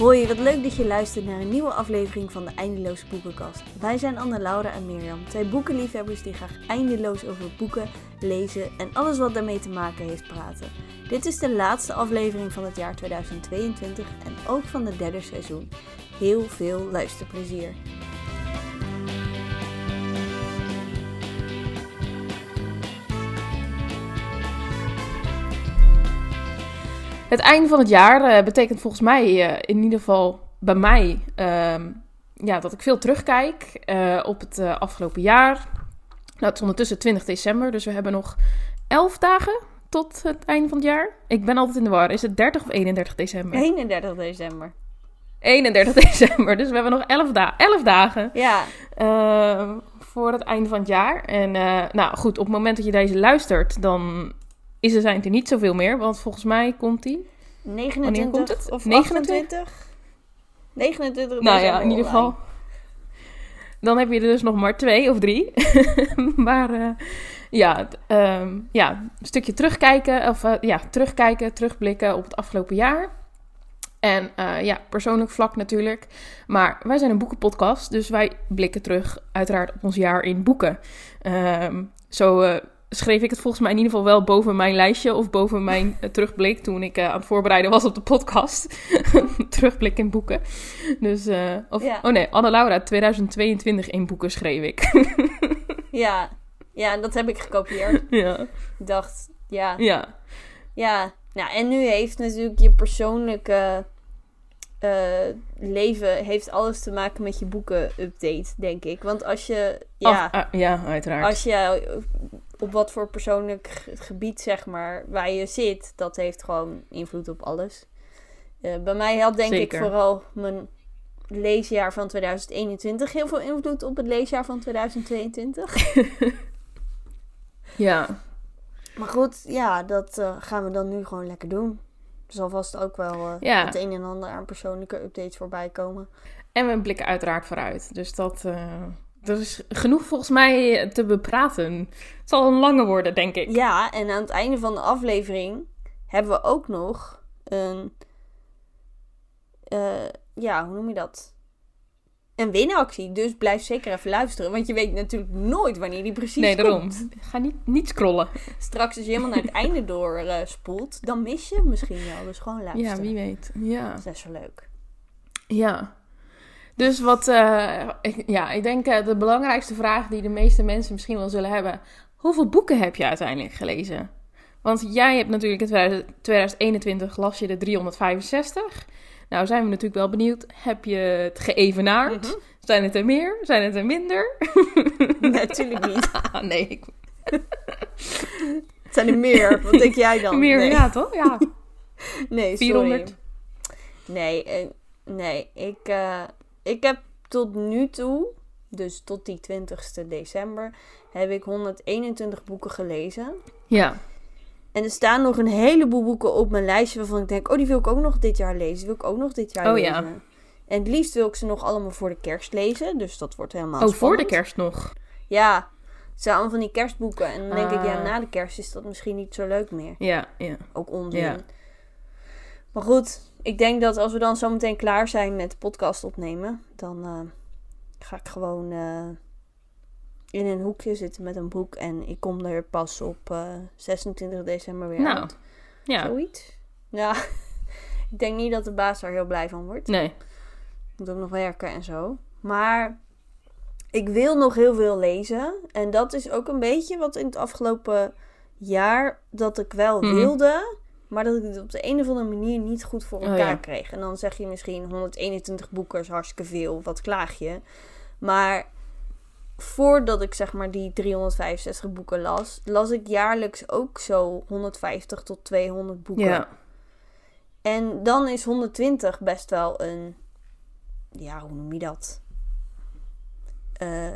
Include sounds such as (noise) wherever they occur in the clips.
Hoi, wat leuk dat je luistert naar een nieuwe aflevering van de Eindeloze Boekenkast. Wij zijn Anne, Laura en Mirjam, twee boekenliefhebbers die graag eindeloos over boeken, lezen en alles wat daarmee te maken heeft praten. Dit is de laatste aflevering van het jaar 2022 en ook van het derde seizoen. Heel veel luisterplezier. Het einde van het jaar eh, betekent volgens mij eh, in ieder geval bij mij ehm, ja, dat ik veel terugkijk eh, op het afgelopen jaar. Nou, het is ondertussen 20 december, dus we hebben nog 11 dagen tot het einde van het jaar. Ik ben altijd in de war. Is het 30 of 31 december? 31 december. 31 (laughs) december, dus we hebben nog 11, da 11 dagen. Ja. Voor het einde van het jaar. En nou goed, op het moment dat je deze luistert, dan is er zijn er niet zoveel meer, want volgens mij komt die. 29 komt het? of 29? 28? 29 Nou ja, in ieder geval. Dan heb je er dus nog maar twee of drie. (laughs) maar uh, ja, um, ja, een stukje terugkijken. Of uh, ja, terugkijken, terugblikken op het afgelopen jaar. En uh, ja, persoonlijk vlak natuurlijk. Maar wij zijn een boekenpodcast, dus wij blikken terug uiteraard op ons jaar in boeken. Um, zo schreef ik het volgens mij in ieder geval wel boven mijn lijstje of boven mijn uh, terugblik toen ik uh, aan het voorbereiden was op de podcast. (laughs) terugblik in boeken. Dus, uh, of, ja. oh nee, Anne Laura 2022 in boeken schreef ik. (laughs) ja. ja, dat heb ik gekopieerd. Ja. Ik dacht, ja. Ja. Ja, nou, en nu heeft natuurlijk je persoonlijke leven heeft alles te maken met je boeken-update, denk ik. Want als je, ja, oh, ja, uiteraard. Als je op wat voor persoonlijk gebied, zeg maar, waar je zit, dat heeft gewoon invloed op alles. Uh, bij mij had denk Zeker. ik vooral mijn leesjaar van 2021 heel veel invloed op het leesjaar van 2022. ja. Maar goed, ja, dat uh, gaan we dan nu gewoon lekker doen. Er zal vast ook wel uh, ja. het een en ander aan persoonlijke updates voorbij komen. En we blikken uiteraard vooruit. Dus dat, er is genoeg volgens mij te bepraten. Het zal een lange worden, denk ik. Ja, en aan het einde van de aflevering hebben we ook nog een. Uh, ja, hoe noem je dat? Een winactie. Dus blijf zeker even luisteren. Want je weet natuurlijk nooit wanneer die precies nee, daarom. komt. Ga niet, niet scrollen. Straks als je helemaal naar het (laughs) einde door uh, spoelt, dan mis je misschien wel. Dus gewoon luisteren. Ja, wie weet. Ja. Dat is best wel leuk. Ja. Dus wat, uh, ik, ja, ik denk uh, de belangrijkste vraag die de meeste mensen misschien wel zullen hebben. Hoeveel boeken heb je uiteindelijk gelezen? Want jij hebt natuurlijk in 2021 las je de 365. Nou zijn we natuurlijk wel benieuwd. Heb je het geëvenaard? Mm -hmm. Zijn het er meer? Zijn het er minder? Natuurlijk niet. (laughs) nee. Ik... het zijn er meer. Wat denk jij dan? Meer, nee. ja toch? Ja. (laughs) nee, 400. Sorry. Nee, uh, nee. Ik, uh, ik heb tot nu toe, dus tot die 20ste december, heb ik 121 boeken gelezen. Ja. En er staan nog een heleboel boeken op mijn lijstje waarvan ik denk, oh, die wil ik ook nog dit jaar lezen. Die wil ik ook nog dit jaar oh, lezen. Ja. En het liefst wil ik ze nog allemaal voor de kerst lezen. Dus dat wordt helemaal Oh, spannend. voor de kerst nog? Ja. Het zijn allemaal van die kerstboeken. En dan denk Ah. ik, ja, na de kerst is dat misschien niet zo leuk meer. Ja, ja. Ook onzin. Ja. Maar goed, ik denk dat als we dan zometeen klaar zijn met de podcast opnemen, dan uh, ga ik gewoon uh, in een hoekje zitten met een boek. En ik kom er pas op uh, 26 december weer Nou, uit. ja. Zoiets. Ja, (laughs) ik denk niet dat de baas daar heel blij van wordt. Nee. Ik moet ook nog werken en zo. Maar ik wil nog heel veel lezen. En dat is ook een beetje wat in het afgelopen jaar dat ik wel Mhm. wilde. Maar dat ik het op de een of andere manier niet goed voor Oh, elkaar ja. kreeg. En dan zeg je misschien 121 boeken is hartstikke veel. Wat klaag je? Maar voordat ik zeg maar die 365 boeken las, las ik jaarlijks ook zo 150 tot 200 boeken. Ja. En dan is 120 best wel een. Ja, hoe noem je dat? Eh,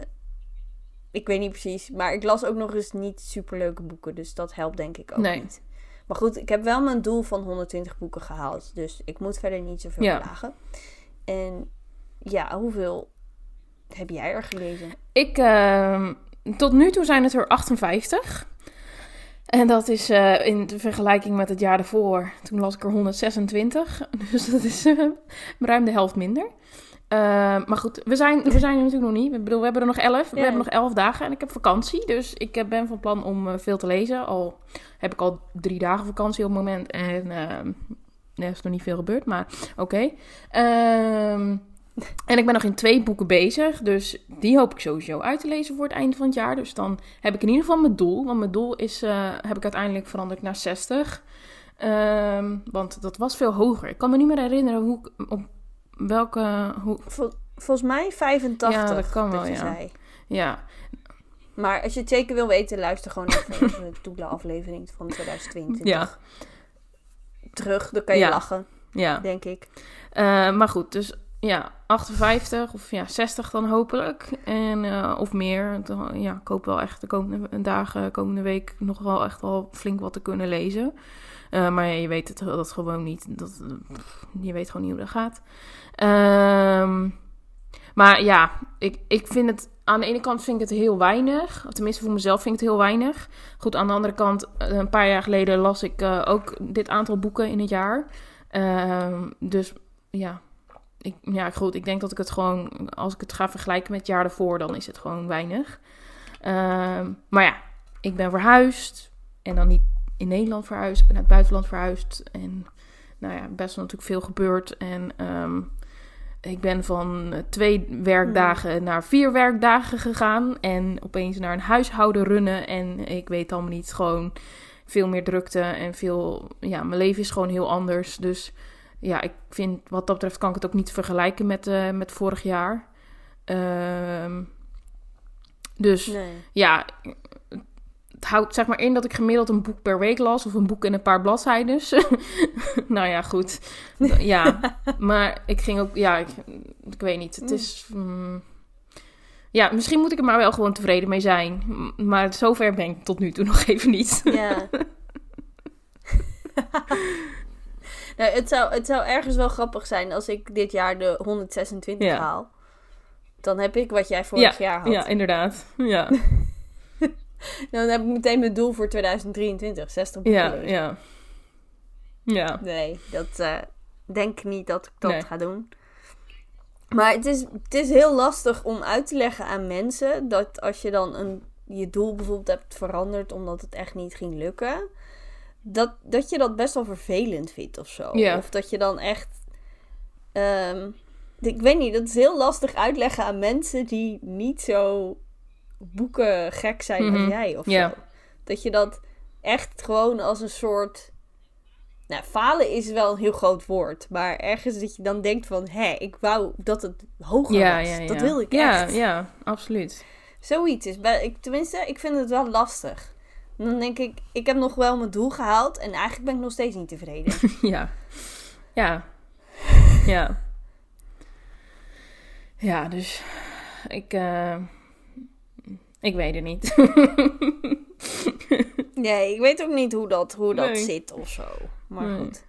ik weet niet precies. Maar ik las ook nog eens niet superleuke boeken. Dus dat helpt denk ik ook Nee. niet. Maar goed, ik heb wel mijn doel van 120 boeken gehaald. Dus ik moet verder niet zoveel Ja. klagen. En ja, hoeveel heb jij er gelezen? Ik, ehm, tot nu toe zijn het er 58. En dat is uh, in vergelijking met het jaar ervoor. Toen las ik er 126. (laughs) Dus dat is uh, ruim de helft minder. Uh, maar goed, we zijn, we zijn er natuurlijk nog niet. Ik bedoel, we hebben er nog elf. We hebben nog elf dagen en ik heb vakantie. Dus ik ben van plan om veel te lezen. Al heb ik al drie dagen vakantie op het moment. En er is nog niet veel gebeurd, maar oké. Okay. Ehm, en ik ben nog in twee boeken bezig. Dus die hoop ik sowieso uit te lezen voor het einde van het jaar. Dus dan heb ik in ieder geval mijn doel. Want mijn doel is, uh, heb ik uiteindelijk veranderd naar 60. Um, ehm, want dat was veel hoger. Ik kan me niet meer herinneren hoe op welke. Hoe... volgens mij 85. Ja, dat kan wel, ja. Zei. Ja. Maar als je het zeker wil weten, luister gewoon even (laughs) de Doela-aflevering van 2020. Ja. Terug, dan kan je lachen. Ja. Denk ik. Uh, maar goed, dus ja, 58 of ja, 60 dan hopelijk. En, uh, of meer. Ja, ik hoop wel echt de komende dagen, komende week nog wel echt wel flink wat te kunnen lezen. Uh, maar je weet het dat gewoon niet. Dat, je weet gewoon niet hoe dat gaat. Uh, maar ja, ik, ik vind het... Aan de ene kant vind ik het heel weinig. Tenminste, voor mezelf vind ik het heel weinig. Goed, aan de andere kant, een paar jaar geleden las ik ook dit aantal boeken in het jaar. Ehm, dus ja, ik, ja, goed, ik denk dat ik het gewoon, als ik het ga vergelijken met het jaar ervoor, dan is het gewoon weinig. Uh, maar ja, ik ben verhuisd. En dan niet in Nederland verhuisd, naar het buitenland verhuisd. En nou ja, best wel natuurlijk veel gebeurd. En um, ik ben van twee werkdagen hmm. naar vier werkdagen gegaan. En opeens naar een huishouden runnen. En ik weet allemaal niet, gewoon veel meer drukte en veel... Ja, mijn leven is gewoon heel anders. Dus ja, ik vind wat dat betreft kan ik het ook niet vergelijken met, uh, met vorig jaar. Uh, dus ja, het houdt zeg maar in dat ik gemiddeld een boek per week las of een boek in een paar bladzijden. (laughs) nou ja, goed. Ja, (laughs) maar ik ging ook, ja, ik, ik weet niet. Het is. Mm, ja, misschien moet ik er maar wel gewoon tevreden mee zijn. Maar zover ben ik tot nu toe (laughs) nog even niet. Ja. Nou, het, zou, het zou ergens wel grappig zijn als ik dit jaar de 126 haal. Dan heb ik wat jij vorig jaar had. Ja, inderdaad. Ja. (laughs) dan heb ik meteen mijn doel voor 2023. 60 boeken. Ja, ja. Ja. Nee, dat uh, denk niet dat ik dat ga doen. Maar het is, het is heel lastig om uit te leggen aan mensen dat als je dan een, je doel bijvoorbeeld hebt veranderd omdat het echt niet ging lukken dat, dat je dat best wel vervelend vindt of zo. Of dat je dan echt. Ehm, ik weet niet, dat is heel lastig uitleggen aan mensen die niet zo boeken gek zijn als mhm. jij of zo. Dat je dat echt gewoon als een soort. Nou, falen is wel een heel groot woord. Maar ergens dat je dan denkt van... Hé, ik wou dat het hoger ja, was. Ja, dat wil ik echt. Ja, ja, absoluut. Zoiets is... Ik, tenminste, ik vind het wel lastig. Dan denk ik, ik heb nog wel mijn doel gehaald en eigenlijk ben ik nog steeds niet tevreden. (laughs) ja. Ja. (laughs) Ja. Ja, dus ik, uh, ik weet het niet. (laughs) nee, ik weet ook niet hoe dat, hoe dat zit of zo. Maar goed.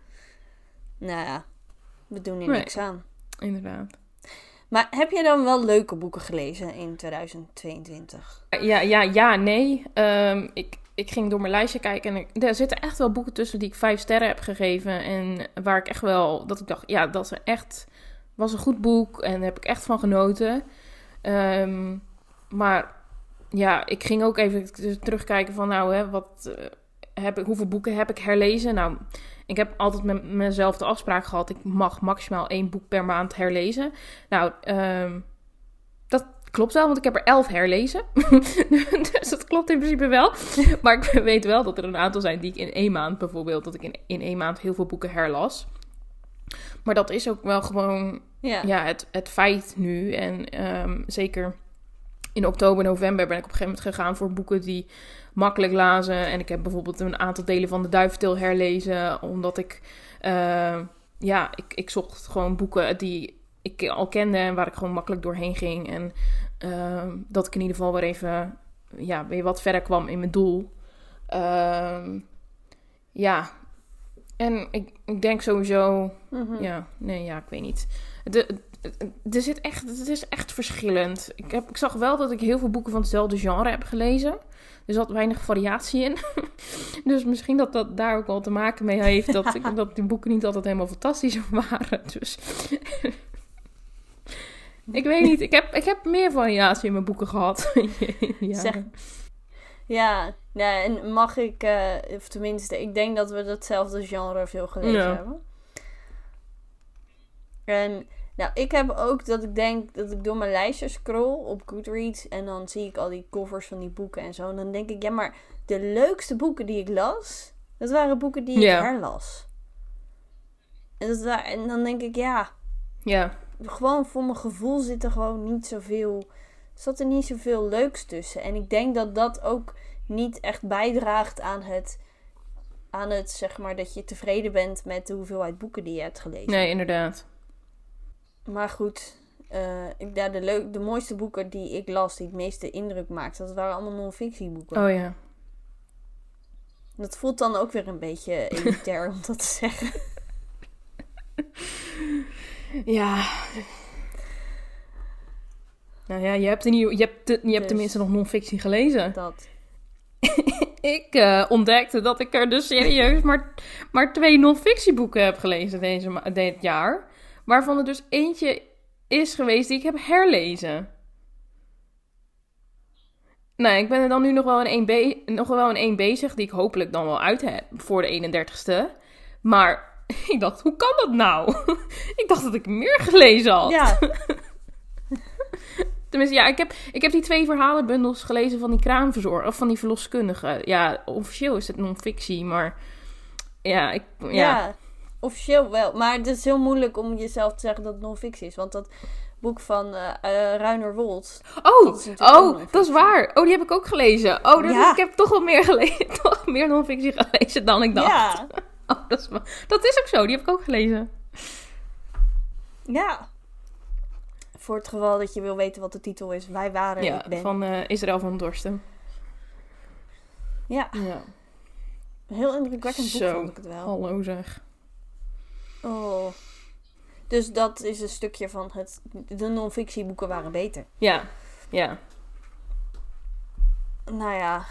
Nou ja, we doen er niks aan. Inderdaad. Maar heb je dan wel leuke boeken gelezen in 2022? Ja, ja, ja nee. Um, ik, ik ging door mijn lijstje kijken en er zitten echt wel boeken tussen die ik vijf sterren heb gegeven. En waar ik echt wel, dat ik dacht, ja, dat is echt, was een goed boek en daar heb ik echt van genoten. Um, maar ja, ik ging ook even terugkijken van, nou, hè, wat, uh, heb ik, hoeveel boeken heb ik herlezen? Nou, ik heb altijd met mezelf de afspraak gehad, ik mag maximaal één boek per maand herlezen. Nou, um, dat klopt wel, want ik heb er elf herlezen. (laughs) dus dat klopt in principe wel. Maar ik weet wel dat er een aantal zijn die ik in één maand bijvoorbeeld, dat ik in, in één maand heel veel boeken herlas. Maar dat is ook wel gewoon ja. ja het, het feit nu. En um, zeker in oktober, november ben ik op een gegeven moment gegaan voor boeken die makkelijk lazen. En ik heb bijvoorbeeld een aantal delen van de Duiventil herlezen, omdat ik, uh, ja, ik, ik zocht gewoon boeken die ik al kende en waar ik gewoon makkelijk doorheen ging. En Ehm, dat ik in ieder geval weer even ja, weer wat verder kwam in mijn doel. Ehm, ja, en ik, ik denk sowieso... Mhm. Ja, nee, ja, ik weet niet. De- er zit echt, het is echt verschillend. Ik, heb, ik zag wel dat ik heel veel boeken van hetzelfde genre heb gelezen. Er zat weinig variatie in. (laughs) dus misschien dat dat daar ook wel te maken mee heeft... dat, ik, (laughs) dat die boeken niet altijd helemaal fantastisch (laughs) waren. Dus... ik weet niet, ik heb, ik heb meer variatie in mijn boeken gehad. ja. Zeg- Ja, ja, en mag ik, eh, of tenminste, ik denk dat we datzelfde genre veel gelezen Ja. hebben. En nou, ik heb ook dat ik denk dat ik door mijn lijstje scroll op Goodreads en dan zie ik al die covers van die boeken en zo. En dan denk ik, ja, maar de leukste boeken die ik las, dat waren boeken die ik herlas. En, dat en dan denk ik, ja, ja, gewoon voor mijn gevoel zit er gewoon niet zoveel. Zat er niet zoveel leuks tussen. En ik denk dat dat ook niet echt bijdraagt aan het. Aan het zeg maar dat je tevreden bent met de hoeveelheid boeken die je hebt gelezen. nee, inderdaad. Maar goed, eh, ik, ja, de, leuk, de mooiste boeken die ik las, die het meeste indruk maakten, dat waren allemaal non-fictieboeken. Oh ja. Dat voelt dan ook weer een beetje elitair om dat te zeggen. (laughs) Ja. Nou ja, je hebt, in je hebt, je hebt Dus- tenminste nog non-fictie gelezen. Dat. (laughs) Ik eh, ontdekte dat ik er dus serieus maar, maar twee non-fictieboeken heb gelezen deze, dit jaar. Waarvan er dus eentje is geweest die ik heb herlezen. Nou, ik ben er dan nu nog wel in één, be- nog wel in één bezig, die ik hopelijk dan wel uit heb voor de 31ste. Maar (laughs) ik dacht, hoe kan dat nou? (laughs) ik dacht dat ik meer gelezen had. Ja, (laughs) Tenminste, ja, ik heb, ik heb die twee verhalenbundels gelezen van die kraamverzorger, of van die verloskundige. Ja, officieel is het non-fictie, maar ja, ik, ja. Ja. Officieel wel. Maar het is heel moeilijk om jezelf te zeggen dat het non-fictie is. Want dat boek van eh, Ruiner Wold. Oh, Dat is oh, dat is waar. Oh, die heb ik ook gelezen. Oh, dus Ja. ik heb toch wel meer gelezen, (laughs) toch meer non-fictie gelezen dan ik dacht. Ja, (laughs) Oh, dat, is, dat is ook zo, die heb ik ook gelezen. ja. Voor het geval dat je wil weten wat de titel is. Wij waren, Ja, ik ben. van eh, Israël van Dorsten. Ja, Ja, heel indrukwekkend boek Zo. vond ik het wel. hallo zeg. Oh. Dus dat is een stukje van het... De non-fictieboeken waren beter. Ja, ja. Nou ja,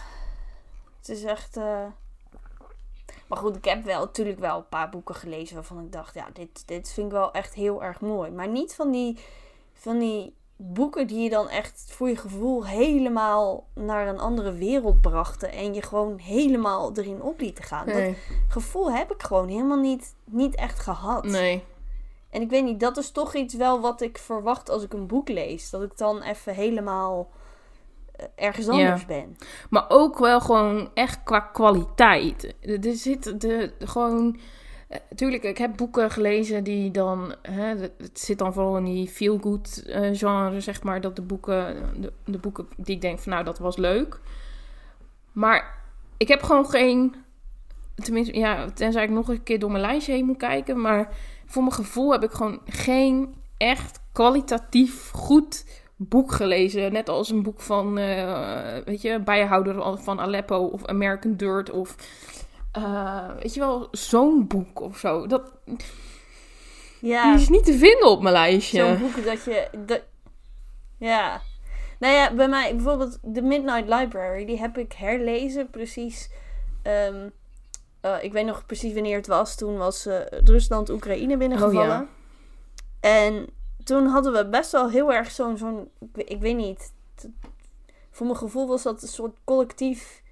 het is echt. eh, Maar goed, ik heb wel natuurlijk wel een paar boeken gelezen waarvan ik dacht, ja, dit, dit vind ik wel echt heel erg mooi. Maar niet van die, van die boeken die je dan echt voor je gevoel helemaal naar een andere wereld brachten en je gewoon helemaal erin op lieten gaan. Dat gevoel heb ik gewoon helemaal niet, niet echt gehad. nee. En ik weet niet, dat is toch iets wel wat ik verwacht als ik een boek lees. Dat ik dan even helemaal eh, ergens anders ben. Maar ook wel gewoon echt qua kwaliteit. Er zit de, gewoon. Natuurlijk, ik heb boeken gelezen die dan. Hè, het zit dan vooral in die feel-good eh, genre, zeg maar. Dat de boeken, de, boeken die ik denk van nou, dat was leuk. Maar ik heb gewoon geen. Tenminste, ja, tenzij ik nog een keer door mijn lijstje heen moet kijken. Maar voor mijn gevoel heb ik gewoon geen echt kwalitatief goed boek gelezen. Net als een boek van, eh, weet je, Bijhouder van Aleppo of American Dirt of, eh, weet je wel, zo'n boek of zo. Dat, Ja. Die is niet te vinden op mijn lijstje. Zo'n boek dat je. Dat... Ja. Nou ja, bij mij bijvoorbeeld The Midnight Library, die heb ik herlezen precies. ehm, eh, ik weet nog precies wanneer het was. Toen was eh, Rusland Oekraïne binnengevallen. Oh, ja. En toen hadden we best wel heel erg zo'n. zo'n ik, weet- ik weet niet. Voor mijn gevoel was dat een soort collectief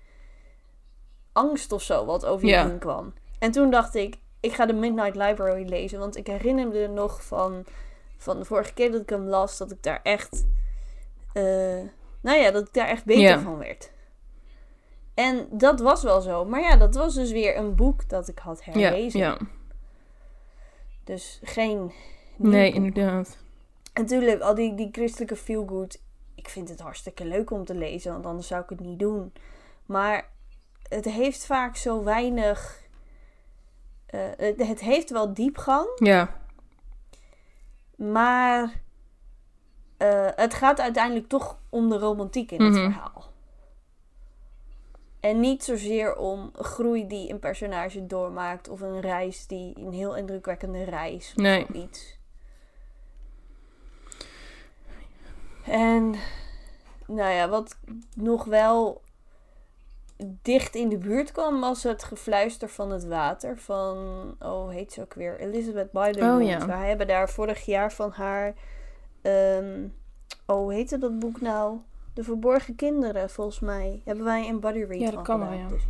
angst of zo wat over je heen kwam. En toen dacht ik, ik ga de Midnight Library lezen. Want ik herinnerde nog van, van de vorige keer dat ik hem las, dat ik daar echt. eh, nou ja, dat ik daar echt beter van werd. En dat was wel zo. Maar ja, dat was dus weer een boek dat ik had herlezen. ja. Dus geen. Nee, boek. inderdaad. En natuurlijk, al die, die christelijke feelgood. Ik vind het hartstikke leuk om te lezen, want anders zou ik het niet doen. Maar het heeft vaak zo weinig. eh, het, het heeft wel diepgang, Ja, maar eh, het gaat uiteindelijk toch om de romantiek in het Mhm. verhaal. En niet zozeer om groei die een personage doormaakt of een reis die een heel indrukwekkende reis of Nee. iets. En nou ja, wat nog wel dicht in de buurt kwam, was het gefluister van het water van, oh heet ze ook weer, Elizabeth Byron. Oh, ja. Wij hebben daar vorig jaar van haar, ehm, oh hoe heette dat boek nou? De Verborgen Kinderen, volgens mij. Hebben wij een body read Ja, dat kan wel, ja. Dus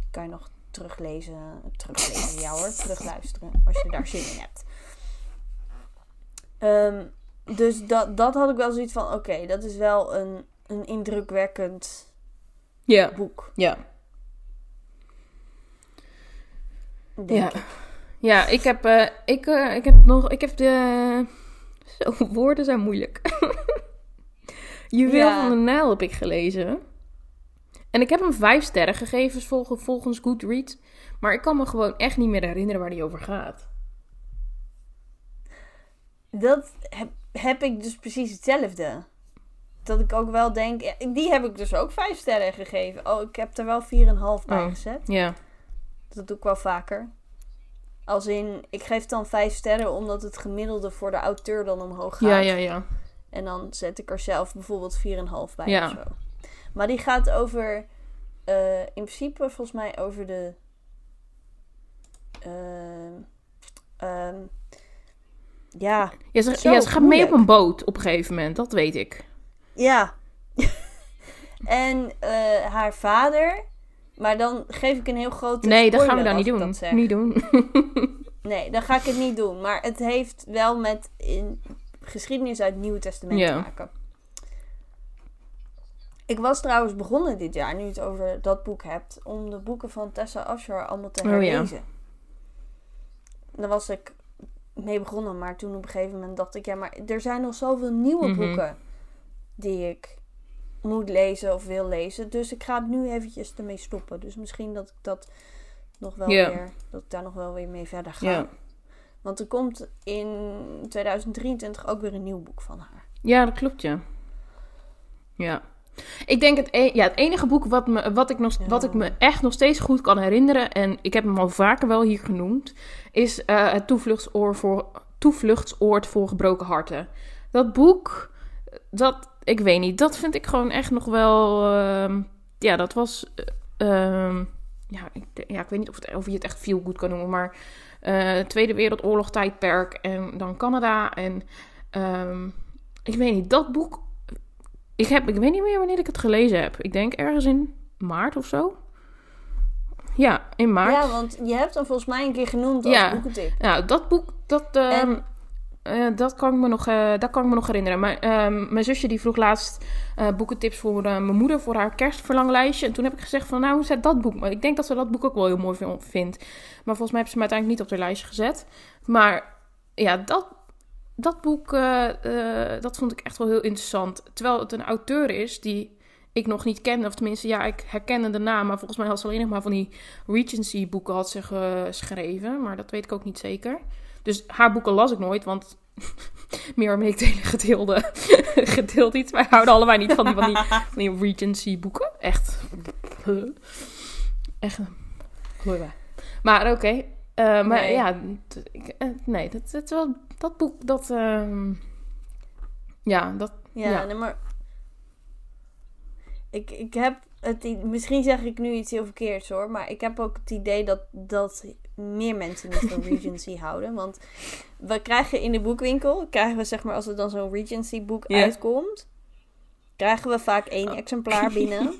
die kan je nog teruglezen. Teruglezen, ja hoor. (laughs) Terugluisteren, als je daar zin in hebt. Ehm, dus dat, dat had ik wel zoiets van, oké, dat is wel een, een indrukwekkend Ja. boek, Ja. denk Ja. ik. Ja, ik heb, eh, ik, eh, ik heb nog, ik heb de, zo, (laughs) woorden zijn moeilijk. (laughs) Juweel Ja. van de Nijl heb ik gelezen. En ik heb hem vijf sterren gegeven vol- volgens Goodreads. Maar ik kan me gewoon echt niet meer herinneren waar die over gaat. Dat heb, heb ik dus precies hetzelfde. Dat ik ook wel denk, die heb ik dus ook vijf sterren gegeven. Oh, ik heb er wel 4,5 bij Oh. gezet. Ja, Dat doe ik wel vaker. Als in, ik geef dan vijf sterren omdat het gemiddelde voor de auteur dan omhoog gaat. ja, ja, ja. En dan zet ik er zelf bijvoorbeeld 4,5 bij Ja. of zo. Maar die gaat over, eh, in principe volgens mij over de... ehm, ehm, ja, Ja, ze, Zo, ja, ze gaat mee op een boot op een gegeven moment, dat weet ik. Ja. (laughs) en eh, haar vader... Maar dan geef ik een heel grote Nee, dat gaan we dan niet doen. Niet (laughs) doen. Nee, dan ga ik het niet doen. Maar het heeft wel met in geschiedenis uit het Nieuwe Testament te maken. Ik was trouwens begonnen dit jaar, nu je het over dat boek hebt, om de boeken van Tessa Asher allemaal te Oh, ja. herlezen. Daar was ik mee begonnen, maar toen op een gegeven moment dacht ik, ja, maar er zijn nog zoveel nieuwe Mhm. boeken die ik moet lezen of wil lezen. Dus ik ga het nu eventjes ermee stoppen. Dus misschien dat ik dat nog wel weer, dat ik daar nog wel weer mee verder ga. Want er komt in 2023 ook weer een nieuw boek van haar. Ja, dat klopt, ja. Ja. Ik denk het, e- ja, het enige boek wat, me, wat, ik nog, Ja. wat ik me echt nog steeds goed kan herinneren, en ik heb hem al vaker wel hier genoemd, is eh, het toevluchtsoor voor, toevluchtsoord voor gebroken harten. Dat boek, dat, ik weet niet, dat vind ik gewoon echt nog wel, ehm, ja, dat was, eh, ehm, ja, ik, ja, ik weet niet of, het, of je het echt veel goed kan noemen, maar eh, Tweede Wereldoorlog tijdperk en dan Canada en ehm, ik weet niet, dat boek. Ik, heb, ik weet niet meer wanneer ik het gelezen heb. Ik denk ergens in maart of zo. Ja, in maart. Ja, want je hebt hem volgens mij een keer genoemd als Ja. boekentip. Nou, dat boek, dat, En- eh, dat, kan ik me nog, eh, dat kan ik me nog herinneren. Maar, ehm, mijn zusje die vroeg laatst eh, boekentips voor mijn moeder voor haar kerstverlanglijstje. En toen heb ik gezegd van, nou, zet dat boek. Maar ik denk dat ze dat boek ook wel heel mooi vin- vindt. Maar volgens mij heeft ze hem uiteindelijk niet op haar lijstje gezet. Maar ja, dat, dat boek, dat vond ik echt wel heel interessant. Terwijl het een auteur is die ik nog niet kende. Of tenminste, ja, ik herkende de naam. Maar volgens mij had ze alleen nog maar van die Regency boeken had ze geschreven. Maar dat weet ik ook niet zeker. Dus haar boeken las ik nooit, want (laughs) meer ik delen gedeelde, (laughs) gedeeld iets. Wij houden allebei niet van die, van die, van die Regency boeken. Echt. Echt. Glooi Maar oké. Eh, maar Nee. ja, ik, eh, nee, dat, dat, wel, dat boek, dat... ehm, ja, dat... Ja, Ja. nee, maar... Ik, ik heb het... Misschien zeg ik nu iets heel verkeerds hoor. Maar ik heb ook het idee dat, dat meer mensen niet van (laughs) Regency houden. Want we krijgen in de boekwinkel... Krijgen we zeg maar als er dan zo'n Regency boek uitkomt... Krijgen we vaak één exemplaar (laughs) binnen.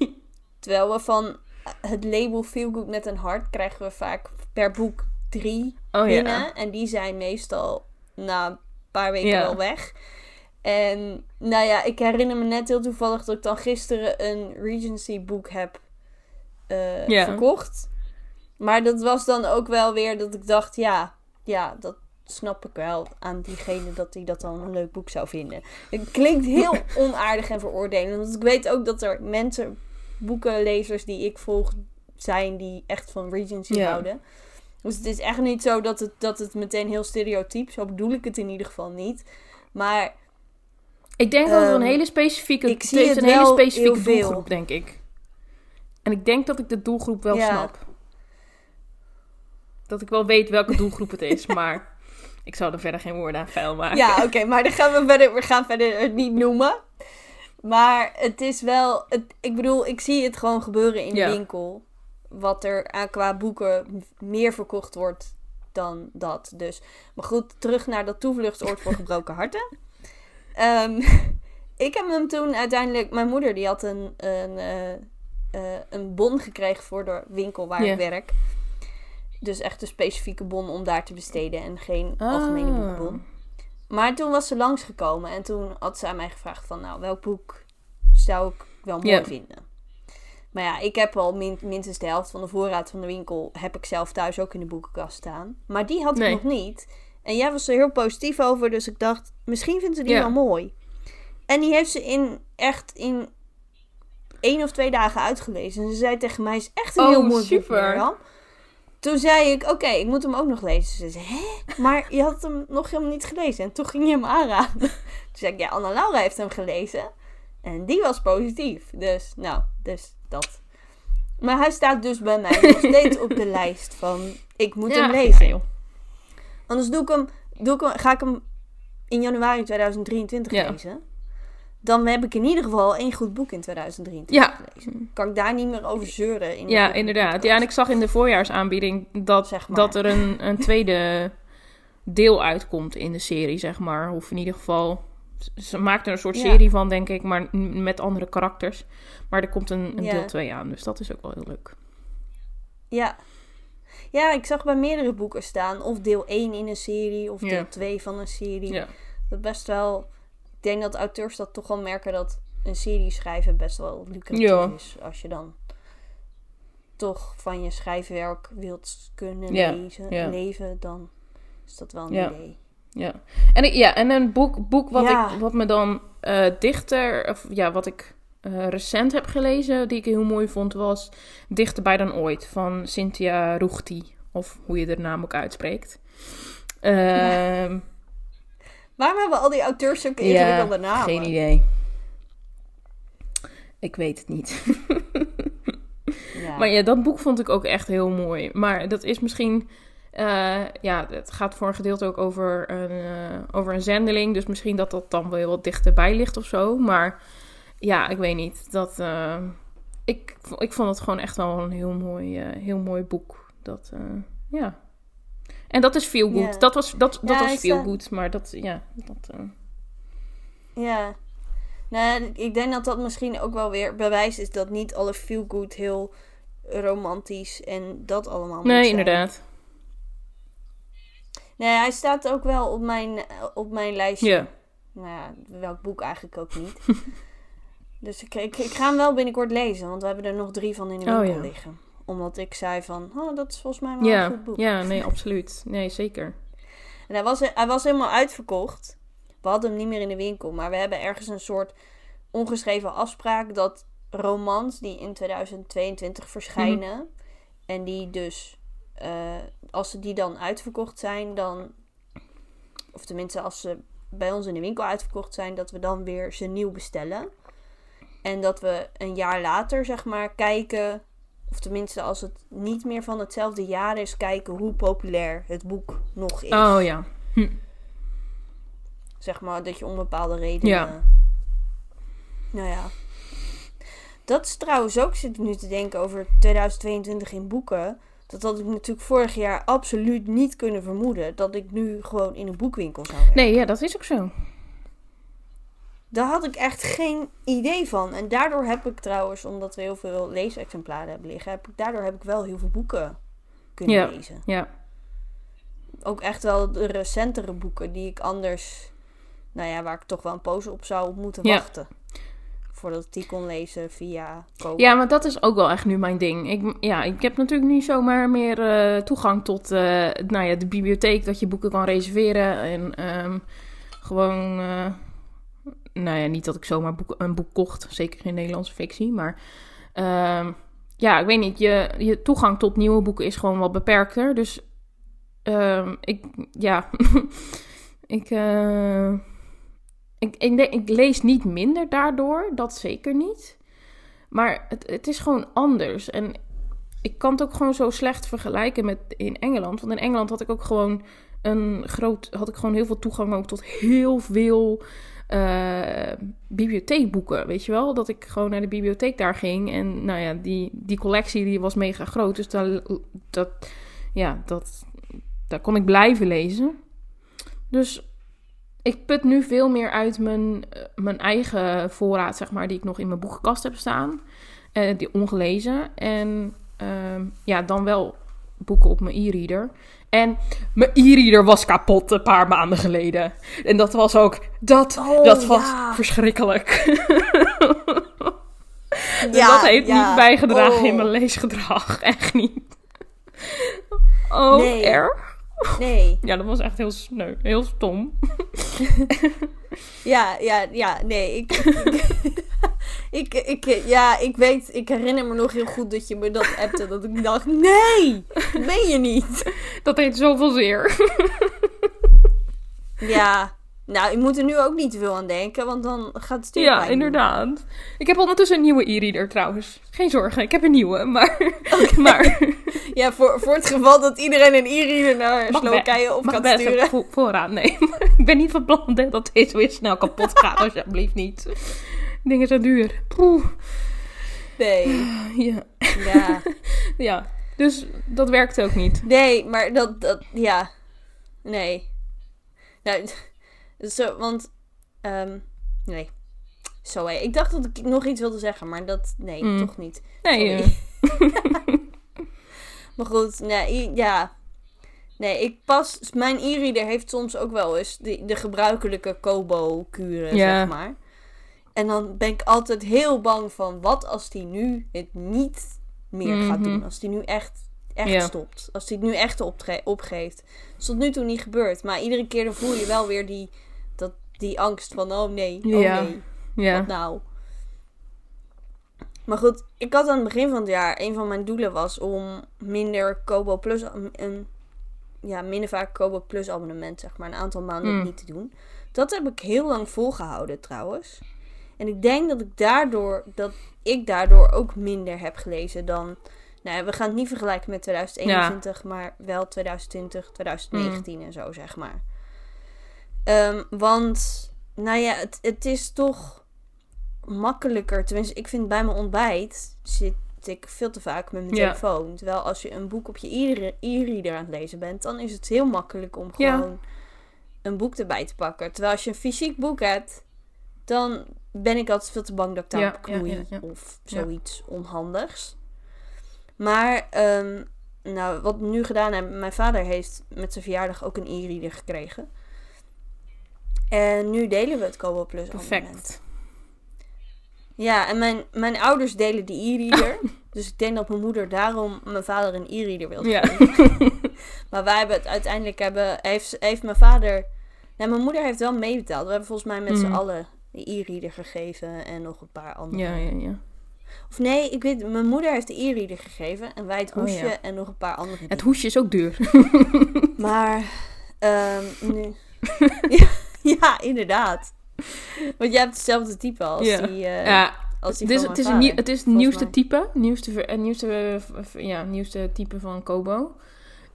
Terwijl we van het label Feel Good met een hart... Krijgen we vaak per boek drie Oh binnen. En die zijn meestal na een paar weken wel weg. En nou ja, ik herinner me net heel toevallig dat ik dan gisteren een Regency boek heb Ja. verkocht. Maar dat was dan ook wel weer dat ik dacht, ja, ja, dat snap ik wel aan diegene dat hij dat dan een leuk boek zou vinden. Het klinkt heel (laughs) onaardig en veroordelend. Want ik weet ook dat er mensen, boekenlezers die ik volg, zijn die echt van Regency houden. Dus het is echt niet zo dat het, dat het meteen heel stereotyp, zo bedoel ik het in ieder geval niet. Maar Ik denk dat het een Ehm, hele specifieke... ik zie het is het een hele specifieke veel. doelgroep, denk ik. En ik denk dat ik de doelgroep wel Ja. snap. Dat ik wel weet welke doelgroep het is, (laughs) maar ik zal er verder geen woorden aan vuil maken. Ja, oké, maar dan gaan we verder, we gaan verder het niet noemen. Maar het is wel, het, ik bedoel, ik zie het gewoon gebeuren in de winkel. Wat er aan qua boeken meer verkocht wordt dan dat. Dus, maar goed, terug naar dat toevluchtsoord voor gebroken harten. Ehm, (laughs) ik heb hem toen uiteindelijk, mijn moeder die had een, een, eh, eh, een bon gekregen voor de winkel waar ik werk. Dus echt een specifieke bon om daar te besteden en geen Ah. algemene boekbon. Maar toen was ze langsgekomen en toen had ze aan mij gevraagd van... Nou, welk boek zou ik wel mooi vinden? Maar ja, ik heb al min- minstens de helft van de voorraad van de winkel... heb ik zelf thuis ook in de boekenkast staan. Maar die had ik Nee. nog niet. En jij was er heel positief over, dus ik dacht... Misschien vindt ze die Ja. wel mooi. En die heeft ze in echt in één of twee dagen uitgelezen. En ze zei tegen mij, is echt een Oh, heel mooi super. boek. Toen zei ik, oké, ik moet hem ook nog lezen. Ze zei, hè? Maar je had hem nog helemaal niet gelezen. En toen ging je hem aanraden. (laughs) Toen zei ik, ja, Anna-Laura heeft hem gelezen. En die was positief. Dus, nou, dus dat. Maar hij staat dus bij mij nog (laughs) steeds op de lijst van, ik moet hem lezen. joh. Anders doe ik hem, doe ik hem, ga ik hem in januari 2023 Ja. lezen. Dan heb ik in ieder geval één goed boek in 2023 Ja. gelezen. Kan ik daar niet meer over zeuren. In Ja, inderdaad. Ja, en ik zag in de voorjaarsaanbieding dat, Zeg maar. dat er een, een tweede deel uitkomt in de serie, zeg maar. Of in ieder geval, ze maakt er een soort Ja. serie van, denk ik, maar met andere karakters. Maar er komt een, een Ja. deel 2 aan, dus dat is ook wel heel leuk. Ja. Ja, ik zag bij meerdere boeken staan. Of deel 1 in een serie, of Ja. deel 2 van een serie. Ja. Dat best wel... Ik denk dat auteurs dat toch wel merken dat een serie schrijven best wel lucratief Ja. is. Als je dan toch van je schrijfwerk wilt kunnen lezen, leven, dan is dat wel een idee. Ja. En, ik, ja, en een boek, boek wat, ik, wat me dan eh, dichter, of ja, wat ik eh, recent heb gelezen, die ik heel mooi vond, was Dichterbij dan ooit van Cynthia Roegti. Of hoe je de naam ook uitspreekt. Ehm, (laughs) Waarom hebben al die auteurs ja, ingewikkelde namen? geen idee. Ik weet het niet. (laughs) Ja. Maar ja, dat boek vond ik ook echt heel mooi. Maar dat is misschien... eh, ja, het gaat voor een gedeelte ook over een, eh, over een zendeling. Dus misschien dat dat dan wel wat dichterbij ligt of zo. Maar ja, ik weet niet. Dat, eh, ik, ik vond het gewoon echt wel een heel mooi, eh, heel mooi boek. Dat, eh, ja. En dat is feel good. Ja. Dat was, dat, dat Ja, was feel staat- good. Maar dat, ja, dat... Ja. Nou, ik denk dat dat misschien ook wel weer bewijs is dat niet alle feel-good heel romantisch en dat allemaal nee, inderdaad. Nee, hij staat ook wel op mijn, op mijn lijstje. Ja. Nou ja, welk boek eigenlijk ook niet. (laughs) dus ik, ik, ik ga hem wel binnenkort lezen, want we hebben er nog drie van in de Oh, winkel ja. liggen. Omdat ik zei van, oh, dat is volgens mij wel een goed boek. ja, nee, absoluut. Nee, zeker. En hij was, hij was helemaal uitverkocht. We hadden hem niet meer in de winkel. Maar we hebben ergens een soort ongeschreven afspraak dat romans die in 2022 verschijnen. Mhm. En die dus, eh, als ze die dan uitverkocht zijn, dan. Of tenminste, als ze bij ons in de winkel uitverkocht zijn, dat we dan weer ze nieuw bestellen. En dat we een jaar later, zeg maar, kijken. Of tenminste, als het niet meer van hetzelfde jaar is, kijken hoe populair het boek nog is Oh ja. zeg maar, dat je om bepaalde redenen. Ja. Nou ja. Dat is trouwens ook, zit ik nu te denken over 2022 in boeken. Dat had ik natuurlijk vorig jaar absoluut niet kunnen vermoeden. Dat ik nu gewoon in een boekwinkel zou werken. Nee, ja, dat is ook zo. Daar had ik echt geen idee van. En daardoor heb ik trouwens, omdat we heel veel leesexemplaren hebben liggen, heb ik, daardoor heb ik wel heel veel boeken kunnen Ja. lezen. Ja. Ook echt wel de recentere boeken die ik anders, nou ja, waar ik toch wel een poos op zou moeten Ja. wachten. Voordat ik die kon lezen via kopen. Ja, maar dat is ook wel echt nu mijn ding. Ik, ja, ik heb natuurlijk niet zomaar meer eh, toegang tot eh, nou ja, de bibliotheek, dat je boeken kan reserveren. En ehm, gewoon, eh, nou ja, niet dat ik zomaar boek, een boek kocht, zeker geen Nederlandse fictie. Maar ehm, ja, ik weet niet, je, je toegang tot nieuwe boeken is gewoon wat beperkter. Dus ehm, ik, ja, (laughs) ik, eh, ik, ik, denk- ik lees niet minder daardoor, dat zeker niet. Maar het, het is gewoon anders. En ik kan het ook gewoon zo slecht vergelijken met in Engeland. Want in Engeland had ik ook gewoon een groot, had ik gewoon heel veel toegang ook tot heel veel uh, bibliotheekboeken, weet je wel? Dat ik gewoon naar de bibliotheek daar ging en nou ja, die, die collectie die was mega groot, dus dat, dat, ja, dat, daar kon ik blijven lezen. Dus ik put nu veel meer uit mijn, mijn eigen voorraad, zeg maar, die ik nog in mijn boekenkast heb staan, uh, die ongelezen en uh, ja, dan wel boeken op mijn e-reader. En mijn e-reader was kapot een paar maanden geleden. En dat was ook, dat, oh, dat was verschrikkelijk. (laughs) ja, dat heeft niet bijgedragen in oh. mijn leesgedrag. (laughs) Echt niet. Oh, nee. erg. Nee. (laughs) Ja, dat was echt heel sneu. Heel stom. ja, ja, ja, nee. Ik, ik, ik, ja, ik weet, ik herinner me nog heel goed dat je me dat appte. Dat ik dacht, nee, dat ben je niet. Dat heet zoveel zeer. ja, nou, je moet er nu ook niet veel aan denken, want dan gaat het stil. Ja, inderdaad. Ik heb ondertussen een nieuwe e-reader trouwens. Geen zorgen, ik heb een nieuwe, maar... (laughs) maar... ja, voor, voor het geval dat iedereen een e-reader naar Slowakije op gaat sturen. Vo vooraan, nee. (laughs) ik ben niet van plan dat deze weer snel kapot gaat, (laughs) alsjeblieft niet. Dingen zijn duur. Poeh. Nee. Ja. Ja. (laughs) ja, dus dat werkt ook niet. Nee, maar dat, dat ja. Nee. Nou... (laughs) Zo, want, um, nee. Zo, hé. Ik dacht dat ik nog iets wilde zeggen, maar dat, nee, mm. toch niet. Nee. (laughs) maar goed, nee, ja. Nee, ik pas, mijn e-reader heeft soms ook wel eens de, de gebruikelijke Kobo-kuren, zeg maar. En dan ben ik altijd heel bang van, wat als die nu het niet meer gaat mhm. doen? Als die nu echt, echt stopt. Als die het nu echt opgeeft. Dat is tot nu toe niet gebeurd. Maar iedere keer dan voel je wel weer die die angst van, oh nee, oh nee, ja. wat nou? Maar goed, ik had aan het begin van het jaar, een van mijn doelen was om minder Kobo Plus, een, ja, minder vaak Kobo Plus abonnement, zeg maar, een aantal maanden mm. niet te doen. Dat heb ik heel lang volgehouden trouwens. En ik denk dat ik daardoor, dat ik daardoor ook minder heb gelezen dan. Nou, we gaan het niet vergelijken met 2021, maar wel 2020, 2019 mm. en zo, zeg maar. Um, want, nou ja, het, het is toch makkelijker. Tenminste, ik vind bij mijn ontbijt zit ik veel te vaak met mijn telefoon. Terwijl als je een boek op je e-reader aan het lezen bent, dan is het heel makkelijk om gewoon een boek erbij te pakken. Terwijl als je een fysiek boek hebt, dan ben ik altijd veel te bang dat ik daar op knoei of zoiets onhandigs. Maar, um, nou, wat we nu gedaan hebben, mijn vader heeft met zijn verjaardag ook een e-reader gekregen. En nu delen we het Kobo Plus Perfect. Ja, en mijn, mijn ouders delen die e-reader. (laughs) dus ik denk dat mijn moeder daarom mijn vader een e-reader wil ja. (laughs) maar wij hebben het uiteindelijk hebben, heeft, heeft mijn vader... Nee, mijn moeder heeft wel meebetaald. We hebben volgens mij met z'n mm. allen de e-reader gegeven en nog een paar andere. Ja, ja, ja. Of nee, ik weet, mijn moeder heeft de e-reader gegeven en wij het oh, hoesje en nog een paar andere. Het hoesje is ook duur. (laughs) maar um, nu. (laughs) ja. ja, inderdaad. Want jij hebt hetzelfde type als ja. die. Uh, ja. Als die dus het is, het is het nieuwste type. Nieuwste, nieuwste, ja, nieuwste type van Kobo.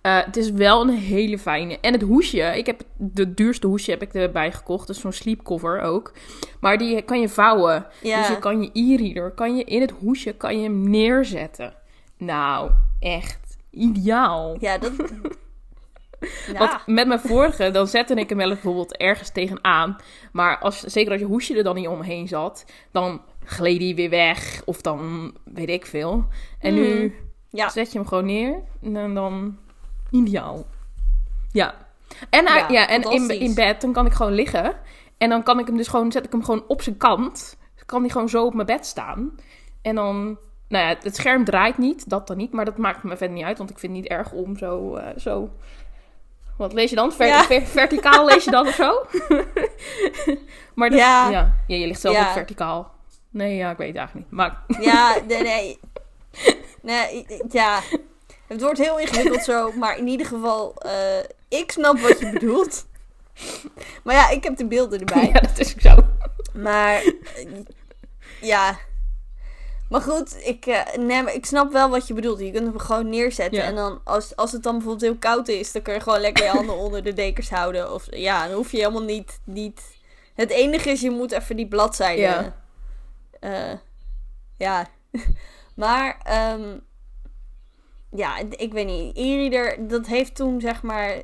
Uh, het is wel een hele fijne. En het hoesje, ik heb de duurste hoesje heb ik erbij gekocht. Dus zo'n sleepcover ook. Maar die kan je vouwen. Ja. Dus je kan je e-reader, kan je in het hoesje kan je hem neerzetten. Nou, echt ideaal. Ja, dat, (laughs) Want met mijn vorige, dan zette ik hem wel bijvoorbeeld ergens tegenaan. Maar als, zeker als je hoesje er dan niet omheen zat, dan gleed hij weer weg. Of dan weet ik veel. En nu hmm. ja. zet je hem gewoon neer. En dan ideaal. Ja. En, ja, en in, in bed, dan kan ik gewoon liggen. En dan kan ik hem dus gewoon, zet ik hem gewoon op zijn kant. kan hij gewoon zo op mijn bed staan. En dan nou ja, het scherm draait niet, dat dan niet. Maar dat maakt me verder niet uit, want ik vind het niet erg om zo, uh, zo wat lees je dan? verticaal lees je dan of zo? (laughs) maar ja. ja. je ligt zelf ook verticaal. Nee, ja, ik weet het eigenlijk niet. Maar... ja, (laughs) nee, nee. Nee, ja. Het wordt heel ingewikkeld zo, (laughs) maar in ieder geval, uh, ik snap wat je (laughs) bedoelt. Maar ja, ik heb de beelden erbij. Ja, dat is zo. Maar, ja. Maar goed, ik, eh, nee, maar ik snap wel wat je bedoelt. Je kunt hem gewoon neerzetten. Ja. En dan, als, als het dan bijvoorbeeld heel koud is, dan kun je gewoon lekker je handen (laughs) onder de dekens houden. Of ja, dan hoef je helemaal niet. niet... Het enige is, je moet even die bladzijde. Ja. eh, ja. maar, ehm, ja, ik weet niet. E-reader, dat heeft toen zeg maar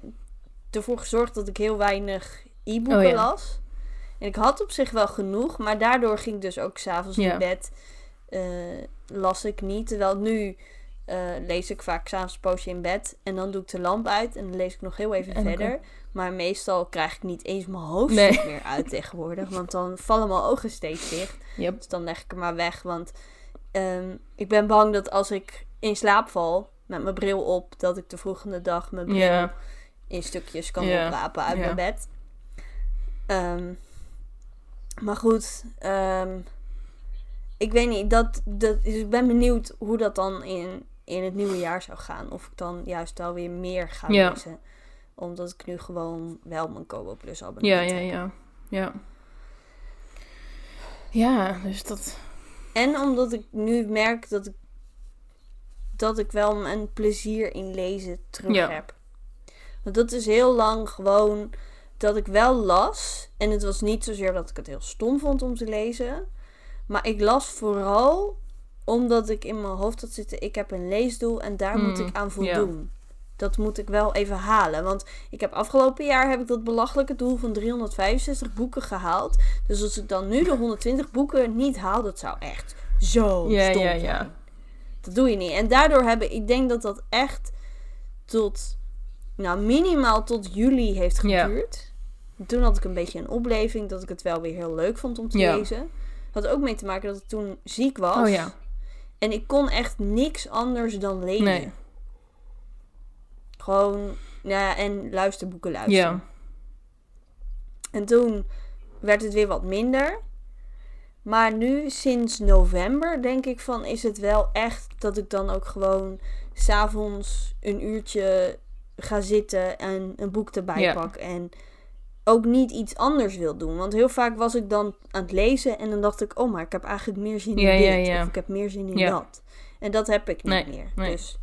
ervoor gezorgd dat ik heel weinig e-boeken Oh ja. las. En ik had op zich wel genoeg, maar daardoor ging ik dus ook s'avonds Ja. in bed. eh, las ik niet. Terwijl nu eh, lees ik vaak s'avonds een poosje in bed. En dan doe ik de lamp uit en dan lees ik nog heel even En verder. Maar meestal krijg ik niet eens mijn Nee. meer uit tegenwoordig. Want dan vallen mijn ogen steeds dicht. Yep. Dus dan leg ik er maar weg. Want ehm, ik ben bang dat als ik in slaap val met mijn bril op, dat ik de volgende dag mijn bril Ja. in stukjes kan Ja. oprapen uit Ja. mijn bed. Ehm, maar goed, ehm, ik weet niet. Dat, dat, dus ik ben benieuwd hoe dat dan in, in het nieuwe jaar zou gaan. Of ik dan juist wel weer meer ga Ja. lezen. Omdat ik nu gewoon wel mijn Kobo Plus Ja, abonnement ja, heb. ja. Ja. Ja, dus dat... En omdat ik nu merk dat ik, dat ik wel een plezier in lezen terug Ja. heb. Want dat is heel lang gewoon dat ik wel las. En het was niet zozeer dat ik het heel stom vond om te lezen. Maar ik las vooral omdat ik in mijn hoofd had zitten. Ik heb een leesdoel en daar moet Mm, ik aan voldoen. Dat moet ik wel even halen. Want ik heb afgelopen jaar heb ik dat belachelijke doel van 365 boeken gehaald. Dus als ik dan nu de 120 boeken niet haal, dat zou echt zo Ja, stom ja, zijn. Dat doe je niet. En daardoor hebben, ik denk dat dat echt tot, nou minimaal tot juli heeft Ja. geduurd. Toen had ik een beetje een opleving dat ik het wel weer heel leuk vond om te Ja. lezen. Had ook mee te maken dat ik toen ziek was. Oh ja. En ik kon echt niks anders dan lezen. Nee. Gewoon, nou ja, en luisterboeken luisteren. Ja. En toen werd het weer wat minder. Maar nu, sinds november, denk ik van, is het wel echt dat ik dan ook gewoon s'avonds een uurtje ga zitten en een boek erbij Ja. pak. En ook niet iets anders wil doen. Want heel vaak was ik dan aan het lezen en dan dacht ik, oh, maar ik heb eigenlijk meer zin Ja, in dit. ja. Of ik heb meer zin in dat. En dat heb ik niet Nee, meer. nee. Dus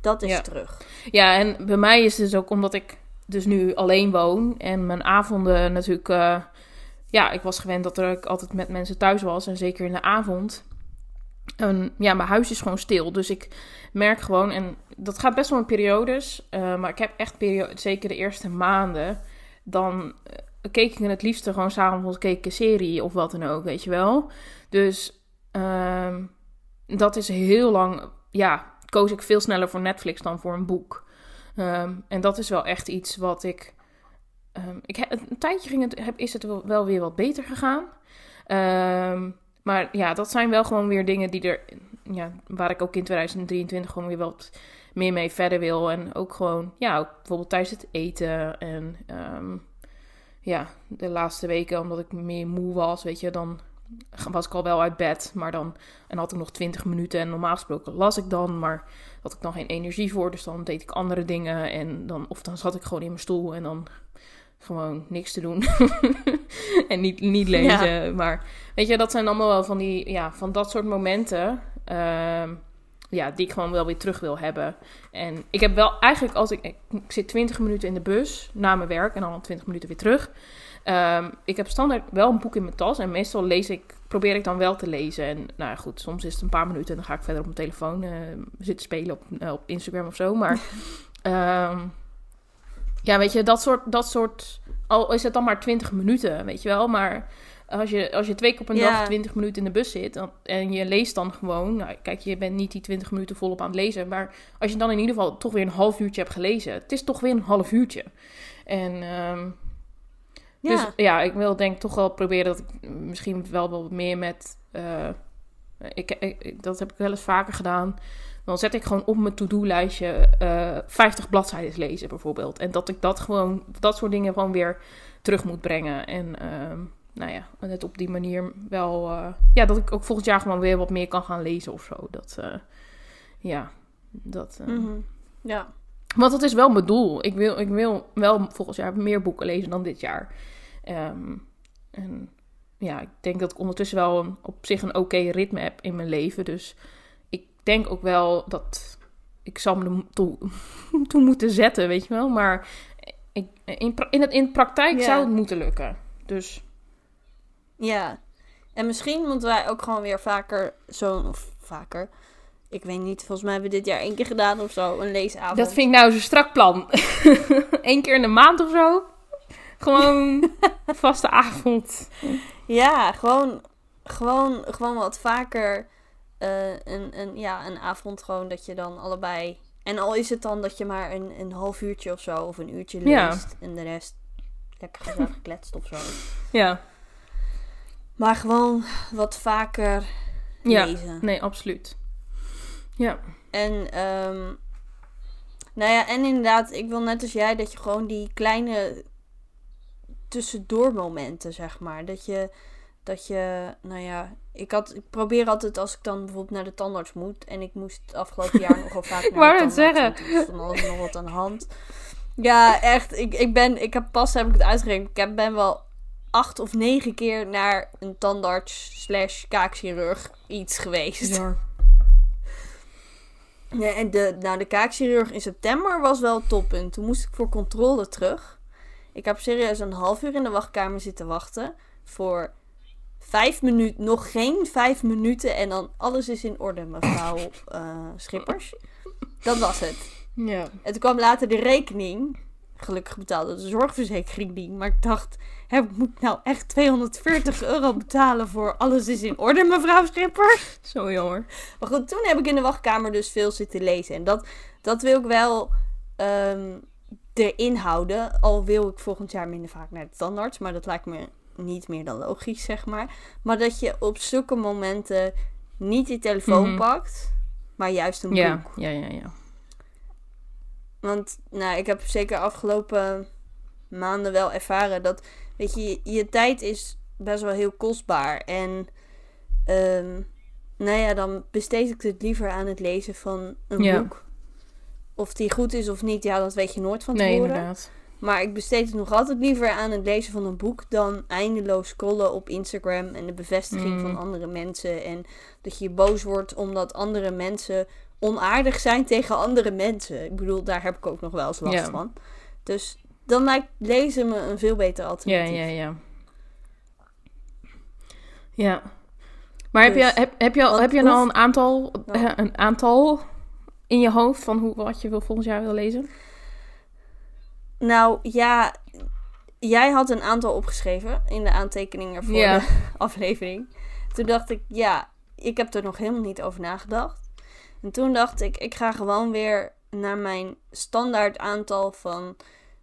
dat is terug. Ja, en bij mij is het dus ook omdat ik dus nu alleen woon en mijn avonden natuurlijk... eh, ja, ik was gewend dat ik altijd met mensen thuis was en zeker in de avond. Ja, mijn huis is gewoon stil, dus ik merk gewoon... En dat gaat best wel in periodes, eh, maar ik heb echt zeker de eerste maanden... Dan eh, keek ik het liefste gewoon s'avonds keek ik een serie of wat dan ook, weet je wel. Dus ehm, dat is heel lang... Ja, koos ik veel sneller voor Netflix dan voor een boek. Ehm, en dat is wel echt iets wat ik. Ehm, ik een tijdje ging het, is het wel, weer wat beter gegaan. Ehm, maar ja, dat zijn wel gewoon weer dingen die er. Ja, waar ik ook in 2023 gewoon weer wat meer mee verder wil. En ook gewoon, ja, bijvoorbeeld tijdens het eten. En ehm, ja, de laatste weken, omdat ik meer moe was, weet je, dan was ik al wel uit bed. Maar dan en had ik nog 20 minuten. En normaal gesproken las ik dan, maar had ik dan geen energie voor. Dus dan deed ik andere dingen. En dan, of dan zat ik gewoon in mijn stoel en dan gewoon niks te doen. (laughs) en niet, niet lezen. Maar weet je, dat zijn allemaal wel van die, ja, van dat soort momenten. ehm, ja, die ik gewoon wel weer terug wil hebben. En ik heb wel eigenlijk als ik, ik zit 20 minuten in de bus na mijn werk en dan 20 minuten weer terug. Ehm, ik heb standaard wel een boek in mijn tas en meestal lees ik, probeer ik dan wel te lezen. En nou ja, goed, soms is het een paar minuten en dan ga ik verder op mijn telefoon eh, zitten spelen op, eh, op Instagram of zo. Maar (laughs) ehm, ja, weet je, dat soort, dat soort, al is het dan maar 20 minuten, weet je wel. Maar als je, als je twee keer op een Ja. dag 20 minuten in de bus zit dan, en je leest dan gewoon, nou, kijk, je bent niet die 20 minuten volop aan het lezen. Maar als je dan in ieder geval toch weer een half uurtje hebt gelezen, het is toch weer een half uurtje. En ehm, Ja. dus ja, ik wil denk toch wel proberen dat ik misschien wel wat meer met. eh, ik, ik- dat heb ik wel eens vaker gedaan. Dan zet ik gewoon op mijn to-do-lijstje eh 50 bladzijden lezen bijvoorbeeld. En dat ik dat gewoon, dat soort dingen gewoon weer terug moet brengen. En ehm, nou ja, het op die manier wel. eh, ja, dat ik ook volgend jaar gewoon weer wat meer kan gaan lezen of zo. Dat, eh, ja, dat. Mhm. Ja. want dat is wel mijn doel. Ik wil, ik wil wel volgend jaar meer boeken lezen dan dit jaar. Ehm, en ja, ik denk dat ik ondertussen wel een, op zich een oké ritme heb in mijn leven. Dus denk ook wel dat ik zal me er toe, (laughs) toe moeten zetten, weet je wel. Maar ik, in, in, het, in de praktijk Ja. zou het moeten lukken. Dus Ja. En misschien moeten wij ook gewoon weer vaker zo'n... Of vaker. Ik weet niet, volgens mij hebben we dit jaar één keer gedaan of zo. Een leesavond. dat vind ik nou zo'n strak plan. (laughs) Eén keer in de maand of zo. Gewoon (laughs) vaste avond. Ja, gewoon, gewoon, gewoon wat vaker eh, een, een, ja, een avond gewoon dat je dan allebei... En al is het dan dat je maar een, een half uurtje of zo of een uurtje leest. Ja. En de rest lekker gezellig (laughs) gekletst of zo. Ja, Maar gewoon wat vaker Ja. lezen. nee, absoluut. Ja, En, ehm, nou ja, en inderdaad, ik wil net als jij dat je gewoon die kleine tussendoor momenten, zeg maar. Dat je, dat je, nou ja, ik, had, ik probeer altijd als ik dan bijvoorbeeld naar de tandarts moet. En ik moest het afgelopen jaar nogal (laughs) vaak naar wou de tandarts. zeggen. want Er stond altijd nog wat aan de hand. Ja, echt. Ik, ik ben, ik heb pas heb ik het uitgerekend. Ik heb, ben wel acht of negen keer naar een tandarts slash kaakchirurg iets geweest. bizar. (laughs) Ja, en de, nou, de kaakchirurg in september was wel het toppunt. Toen moest ik voor controle terug. Ik heb serieus een half uur in de wachtkamer zitten wachten. Voor vijf minuten, nog geen vijf minuten. En dan alles is in orde, mevrouw eh, Schippers. Dat was het. Ja. En toen kwam later de rekening. Gelukkig betaalde de zorgverzekering niet. Maar ik dacht, hè, ik moet nou echt 240 euro betalen voor alles is in orde, mevrouw Schippers. Zo jammer. Maar goed, toen heb ik in de wachtkamer dus veel zitten lezen. En dat, dat wil ik wel ehm, erin houden. Al wil ik volgend jaar minder vaak naar de tandarts. Maar dat lijkt me niet meer dan logisch, zeg maar. Maar dat je op zulke momenten niet je telefoon Mhm. pakt. Maar juist een Ja, boek. ja, ja, ja. Want nou, ik heb zeker afgelopen maanden wel ervaren dat, weet je, je, tijd is best wel heel kostbaar. En, ehm, nou ja, dan besteed ik het liever aan het lezen van een Ja. boek. Of die goed is of niet, ja, dat weet je nooit van Nee, tevoren. inderdaad. Maar ik besteed het nog altijd liever aan het lezen van een boek dan eindeloos scrollen op Instagram en de bevestiging Mm. van andere mensen. En dat je boos wordt omdat andere mensen onaardig zijn tegen andere mensen. Ik bedoel, daar heb ik ook nog wel eens last Ja. van. Dus dan lijkt lezen me een veel beter Ja, alternatief. ja, ja. Ja. Maar heb, Dus, je, heb, heb je, al, heb je nou een aantal, Ja. een aantal in je hoofd van hoe, wat je wil, volgend jaar wil lezen? Nou ja, jij had een aantal opgeschreven in de aantekeningen voor de (laughs) aflevering. Toen dacht ik, ja, ik heb er nog helemaal niet over nagedacht. En toen dacht ik, ik ga gewoon weer naar mijn standaard aantal van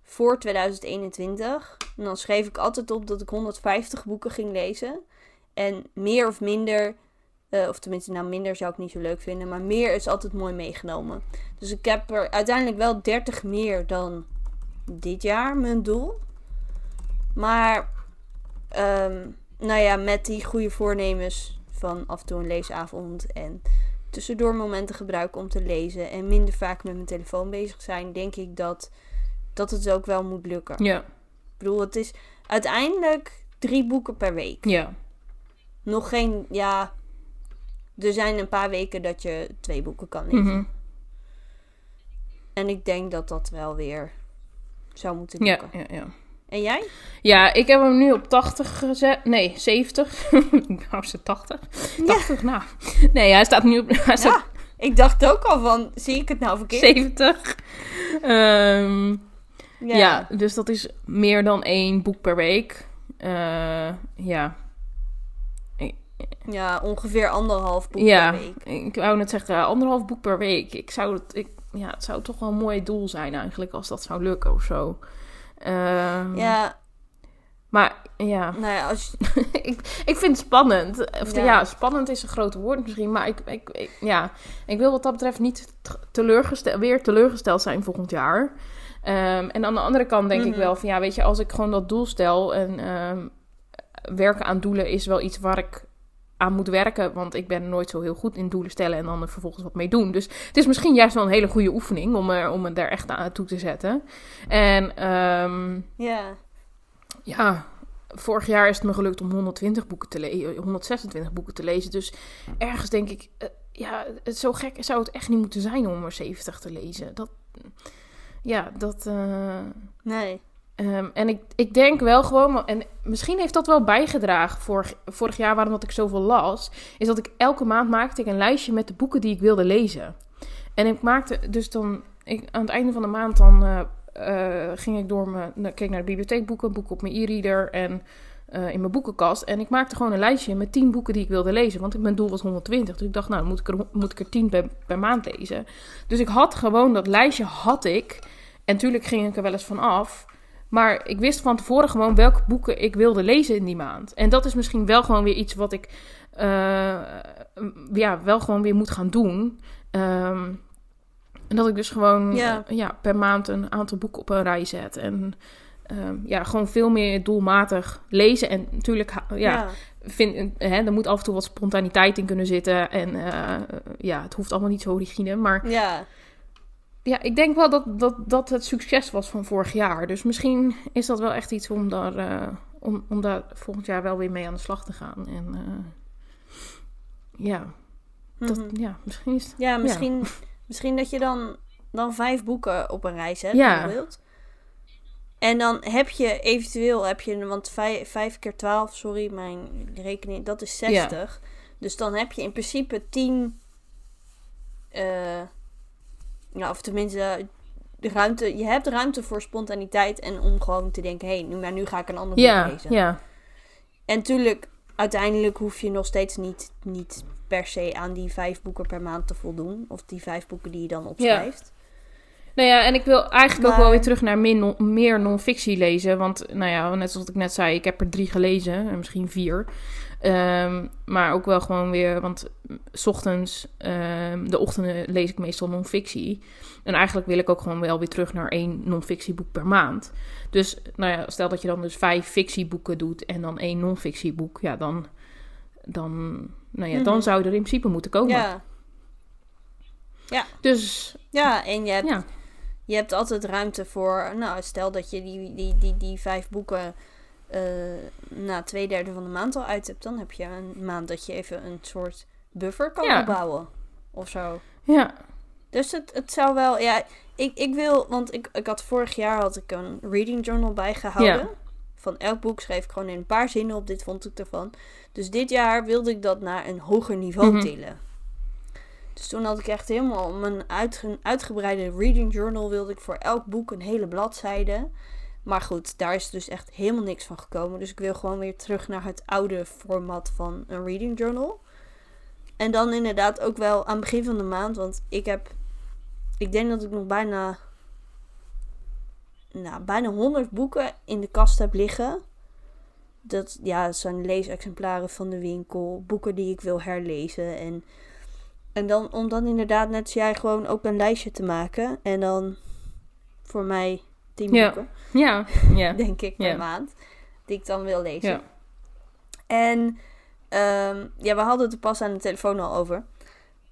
voor 2021. En dan schreef ik altijd op dat ik 150 boeken ging lezen. En meer of minder, eh, of tenminste, nou minder zou ik niet zo leuk vinden, maar meer is altijd mooi meegenomen. Dus ik heb er uiteindelijk wel 30 meer dan dit jaar mijn doel. Maar, ehm, nou ja, met die goede voornemens van af en toe een leesavond en tussendoor momenten gebruiken om te lezen en minder vaak met mijn telefoon bezig zijn, denk ik dat, dat het ook wel moet lukken. Ja, Ik bedoel, het is uiteindelijk drie boeken per week. ja. Nog geen, ja, er zijn een paar weken dat je twee boeken kan lezen. Mhm. En ik denk dat dat wel weer zou moeten ja, lukken. ja, ja. En jij? Ja, ik heb hem nu op 80 gezet. Nee, 70. (laughs) ik wou ze 80. 80, nou. Nee, hij staat nu op (laughs) hij staat Ja, ik dacht ook al van, zie ik het nou verkeerd? 70. Ehm, ja. dus dat is meer dan één boek per week. Eh, ja. Ja, ongeveer anderhalf boek ja, per week. ik wou net zeggen anderhalf boek per week. Ik zou het, ik, ja, het zou toch wel een mooi doel zijn eigenlijk als dat zou lukken of zo. Ehm, Ja, Maar ja, nou ja, als je- (laughs) ik, ik vind het spannend. Of ja. Ja. spannend is een groot woord misschien. Maar ik, ik, ik- ja, ik wil wat dat betreft niet teleurgesteld, weer teleurgesteld zijn volgend jaar. Ehm, en aan de andere kant denk ik Mhm. wel van ja, weet je, als ik gewoon dat doel stel en ehm, werken aan doelen is wel iets waar ik aan moet werken. Want ik ben nooit zo heel goed in doelen stellen en dan er vervolgens wat mee doen. Dus het is misschien juist wel een hele goede oefening om, er, om me daar echt aan toe te zetten. En ehm, ja. ja, vorig jaar is het me gelukt om 120 boeken te lezen, 126 boeken te lezen. Dus ergens denk ik, eh, ja, het zo gek zou het echt niet moeten zijn om er 70 te lezen. Dat, ja, dat. eh, Nee. Ehm, en ik, ik denk wel gewoon, en misschien heeft dat wel bijgedragen vorig, vorig jaar waarom dat ik zoveel las, is dat ik elke maand maakte ik een lijstje met de boeken die ik wilde lezen. En ik maakte dus dan, ik, aan het einde van de maand dan eh, eh, ging ik door mijn, keek naar de bibliotheekboeken, boeken op mijn e-reader en eh, in mijn boekenkast. En ik maakte gewoon een lijstje met 10 boeken die ik wilde lezen, want mijn doel was 120. Dus ik dacht, nou moet ik er, moet ik er 10 per, maand lezen. Dus ik had gewoon dat lijstje, had ik. En natuurlijk ging ik er wel eens van af. Maar ik wist van tevoren gewoon welke boeken ik wilde lezen in die maand. En dat is misschien wel gewoon weer iets wat ik eh, ja, wel gewoon weer moet gaan doen. Ehm, en dat ik dus gewoon Ja. ja, per maand een aantal boeken op een rij zet. En ehm, ja, gewoon veel meer doelmatig lezen. En natuurlijk, ja, vind, hè, er moet af en toe wat spontaniteit in kunnen zitten. En eh, ja, het hoeft allemaal niet zo rigide. Maar Ja. Ja, ik denk wel dat, dat dat het succes was van vorig jaar. Dus misschien is dat wel echt iets om daar, eh, om, om daar volgend jaar wel weer mee aan de slag te gaan. En eh, ja, dat, Mhm. ja, misschien is het... Ja, misschien, misschien dat je dan, dan vijf boeken op een rij zet, Ja. bijvoorbeeld. En dan heb je eventueel, heb je, want vijf, vijf keer twaalf, sorry, mijn rekening, dat is 60. Dus dan heb je in principe 10, eh ja, of tenminste, de ruimte, je hebt ruimte voor spontaniteit en om gewoon te denken, hé, hey, nu, maar nu ga ik een ander boek lezen. ja, En natuurlijk, uiteindelijk hoef je nog steeds niet, niet per se aan die vijf boeken per maand te voldoen. Of die vijf boeken die je dan opschrijft. Nou ja, en ik wil eigenlijk ook wel weer terug naar meer, non- meer non-fictie lezen. Want, nou ja, net zoals ik net zei, ik heb er drie gelezen. En misschien vier. Ehm, maar ook wel gewoon weer, want 's ochtends, ehm, de ochtenden lees ik meestal non-fictie. En eigenlijk wil ik ook gewoon wel weer terug naar één non-fictieboek per maand. Dus, nou ja, stel dat je dan dus vijf fictieboeken doet en dan één non-fictieboek. Ja, dan, dan, nou ja, dan Mhm. zou er in principe moeten komen. Ja. Dus, ja, en je hebt, ja. je hebt altijd ruimte voor... Nou, stel dat je die, die, die, die vijf boeken eh, na twee derde van de maand al uit hebt. Dan heb je een maand dat je even een soort buffer kan Ja. opbouwen. Of zo. Ja, Dus het, het zou wel... Ja, ik, ik wil... Want ik, ik had vorig jaar had ik een reading journal bijgehouden. Ja. Van elk boek schreef ik gewoon in een paar zinnen op. Dit vond ik ervan. Dus dit jaar wilde ik dat naar een hoger niveau Mhm. tillen. Dus toen had ik echt helemaal mijn uitge- uitgebreide reading journal. Wilde ik voor elk boek een hele bladzijde. Maar goed, daar is dus echt helemaal niks van gekomen. Dus ik wil gewoon weer terug naar het oude format van een reading journal. En dan inderdaad ook wel aan het begin van de maand. Want ik heb. Ik denk dat ik nog bijna. Nou, bijna 100 boeken in de kast heb liggen. Dat, ja, zijn leesexemplaren van de winkel. Boeken die ik wil herlezen. En, en dan om dan inderdaad, net als jij, gewoon ook een lijstje te maken. En dan voor mij 10 Ja. boeken ja, (laughs) ja. denk ik, per Ja. maand. Die ik dan wil lezen. Ja. En ehm, ja, we hadden het er pas aan de telefoon al over.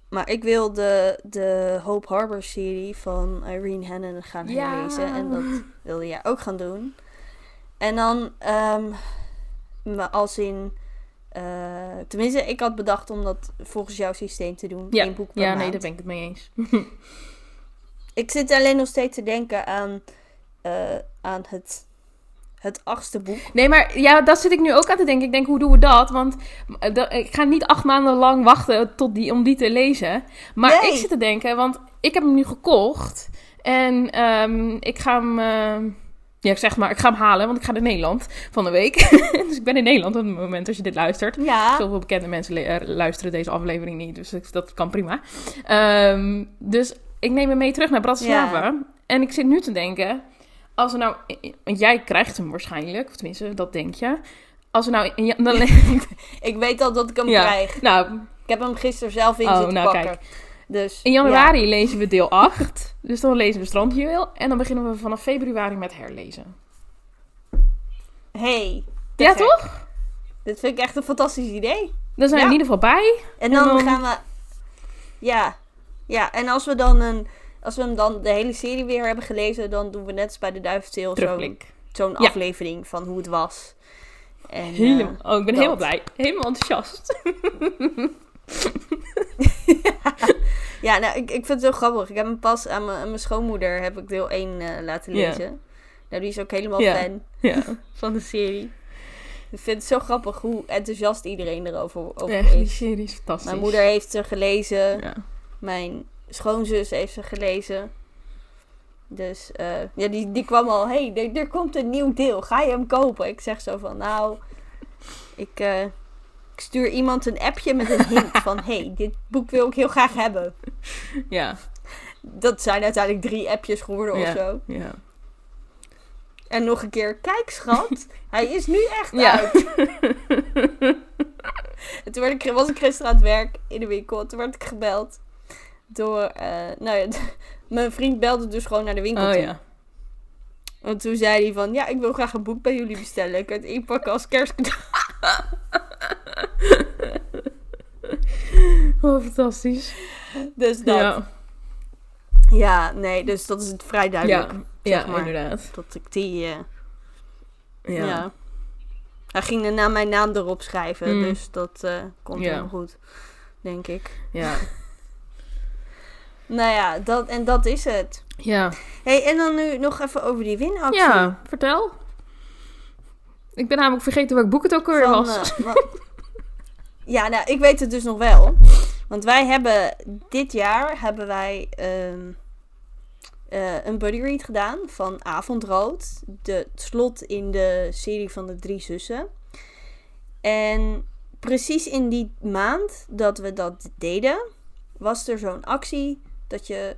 Maar ik wil de, de Hope Harbor serie van Irene Hannon gaan Ja. herlezen. En dat wilde jij ook gaan doen. En dan, maar als in... eh, tenminste, ik had bedacht om dat volgens jouw systeem te doen. Ja. Eén boek per Ja, maand. nee, daar ben ik het mee eens. (laughs) (laughs) Ik zit alleen nog steeds te denken aan, eh, aan het, het achtste boek. Nee, maar ja, dat zit ik nu ook aan te denken. Ik denk, hoe doen we dat? Want eh, ik ga niet acht maanden lang wachten tot die, om die te lezen. Maar Nee. ik zit te denken, want ik heb hem nu gekocht. En ehm, ik ga hem... eh, ja, ik zeg maar, ik ga hem halen, want ik ga naar Nederland van de week. (laughs) dus ik ben in Nederland op het moment als je dit luistert. Ja. Zoveel bekende mensen eh, luisteren deze aflevering niet, dus dat kan prima. Ehm, dus ik neem hem mee terug naar Bratislava. En ik zit nu te denken, als we nou... Want jij krijgt hem waarschijnlijk, of tenminste, dat denk je. Als we nou... ja- dan, (laughs) Ik weet al dat ik hem Ja. krijg. nou, Ik heb hem gisteren zelf in Oh, zitten nou, pakken. Dus, in januari lezen we deel (laughs) 8. dus dan lezen we Strandjuweel. En dan beginnen we vanaf februari met herlezen. Hey. Ja, gek. toch? Dit vind ik echt een fantastisch idee. Dan zijn we in ieder geval bij. En dan, En dan- gaan we... Ja. Ja, en als we dan een... Als we hem dan de hele serie weer hebben gelezen, dan doen we net als bij de Duivenstil zo'n Ja. aflevering van hoe het was. En, eh. Oh, ik ben dat. helemaal blij. Helemaal enthousiast. (laughs) ja, nou, ik, ik vind het zo grappig. Ik heb hem pas aan mijn, schoonmoeder heb ik deel 1 eh, laten Ja. lezen. Nou, die is ook helemaal Ja. fan ja. van de serie. Ik vind het zo grappig hoe enthousiast iedereen erover over Echt, die is. serie is fantastisch. Mijn moeder heeft ze gelezen. Ja. Mijn schoonzus heeft ze gelezen. Dus eh, ja, die, die kwam al. hey, er, er komt een nieuw deel. Ga je hem kopen? Ik zeg zo van, nou, ik, eh, ik stuur iemand een appje met een hint (laughs) van, hey, dit boek wil ik heel graag hebben. Ja. Dat zijn uiteindelijk drie appjes geworden of zo. Ja. En nog een keer, kijk schat, (laughs) hij is nu echt Ja. uit. (laughs) En toen werd ik, was ik gisteren aan het werk in de winkel. En toen werd ik gebeld door, eh, nou ja, (laughs) mijn vriend belde dus gewoon naar de winkel Oh toe. ja. Want toen zei hij van, ja, ik wil graag een boek bij jullie bestellen. Ik kan het inpakken als kerstcadeau. (laughs) Oh, fantastisch. Dus dat. Ja. Ja. nee, dus dat is het vrij duidelijk. Ja. zeg Ja, maar. inderdaad. Dat ik die, eh, Ja. ja. Hij ging daarna mijn naam erop schrijven. Mm. Dus dat eh, komt helemaal goed, denk ik. Ja. (laughs) Nou ja, dat, en dat is het. Ja. hey, en dan nu nog even over die winactie. Ja, vertel. Ik ben namelijk vergeten welk boek het ook weer was. eh, (laughs) ja, nou, ik weet het dus nog wel. Want wij hebben dit jaar hebben wij ehm, eh, een buddy read gedaan van Avondrood. De het slot in de serie van de drie zussen. En precies in die maand dat we dat deden, was er zo'n actie dat je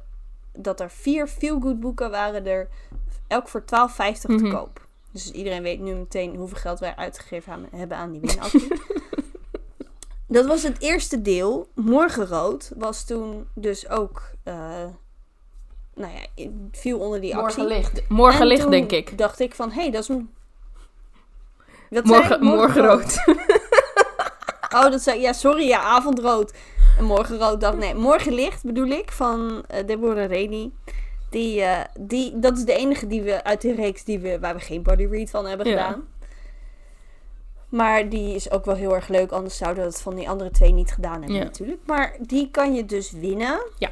dat er vier feel-good boeken waren er elk voor 12,50 Mhm. te koop. Dus iedereen weet nu meteen hoeveel geld wij uitgegeven aan- hebben aan die winactie. (laughs) dat was het eerste deel. Morgenrood was toen dus ook, eh, nou ja, viel onder die actie. Morgen licht. Morgen En licht, toen denk ik. dacht ik van, hé, hey, dat is een... Morgen, morgen rood. Oh, dat zei Ja, sorry, ja, avondrood. En morgenrood dacht nee, morgenlicht bedoel ik van eh Deborah Reni. Die, eh, die, dat is de enige die we uit de reeks die we, waar we geen body read van hebben Ja. gedaan. Maar die is ook wel heel erg leuk, anders zouden we het van die andere twee niet gedaan hebben Ja. natuurlijk. Maar die kan je dus winnen. Ja.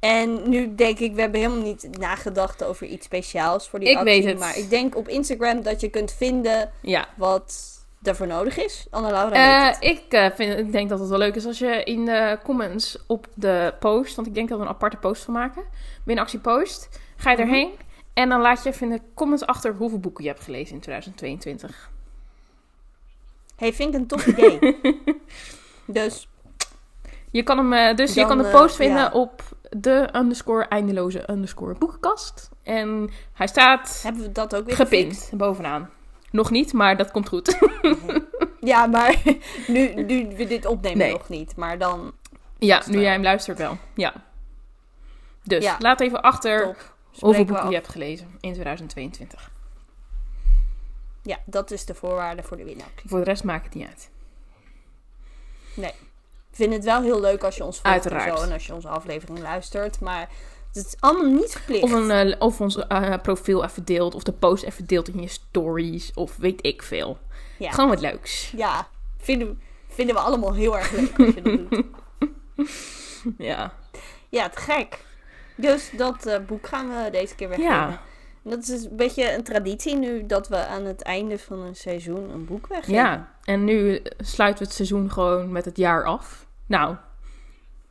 En nu denk ik, we hebben helemaal niet nagedacht over iets speciaals voor die Ik actie. weet het. Maar ik denk op Instagram dat je kunt vinden Ja. wat daarvoor nodig is. Anne-Laura weet Eh, ik, eh, vind, ik denk dat het wel leuk is als je in de comments op de post, want ik denk dat we een aparte post van maken, winactie post, ga je Mhm. erheen en dan laat je even in de comments achter hoeveel boeken je hebt gelezen in 2022. Hey, vind ik een tof idee. (laughs) dus Je kan hem, eh, dus je kan de post vinden ja. op de underscore eindeloze underscore boekenkast. En hij staat hebben we dat ook weer gepind bovenaan. Nog niet, maar dat komt goed. (laughs) Ja, maar (laughs) nu, nu we dit opnemen Nee. nog niet. Maar dan ja, nu wel. jij hem luistert wel. Ja. Dus Ja. laat even achter hoeveel boeken je hebt gelezen in 2022. Ja, dat is de voorwaarde voor de winactie. Voor de rest maakt het niet uit. Ik vind het wel heel leuk als je ons volgt en Uiteraard. zo, en als je onze aflevering luistert. Maar het is allemaal niet verplicht. Of, een, eh, of ons eh, profiel even deelt. Of de post even deelt in je stories. Of weet ik veel. ja. Gewoon wat leuks. ja, vinden, vinden we allemaal heel erg leuk als je dat doet. (laughs) Ja. Ja, te gek. Dus dat eh, boek gaan we deze keer weggeven. Ja. Dat is dus een beetje een traditie nu dat we aan het einde van een seizoen een boek weggeven. ja. En nu sluiten we het seizoen gewoon met het jaar af. Nou,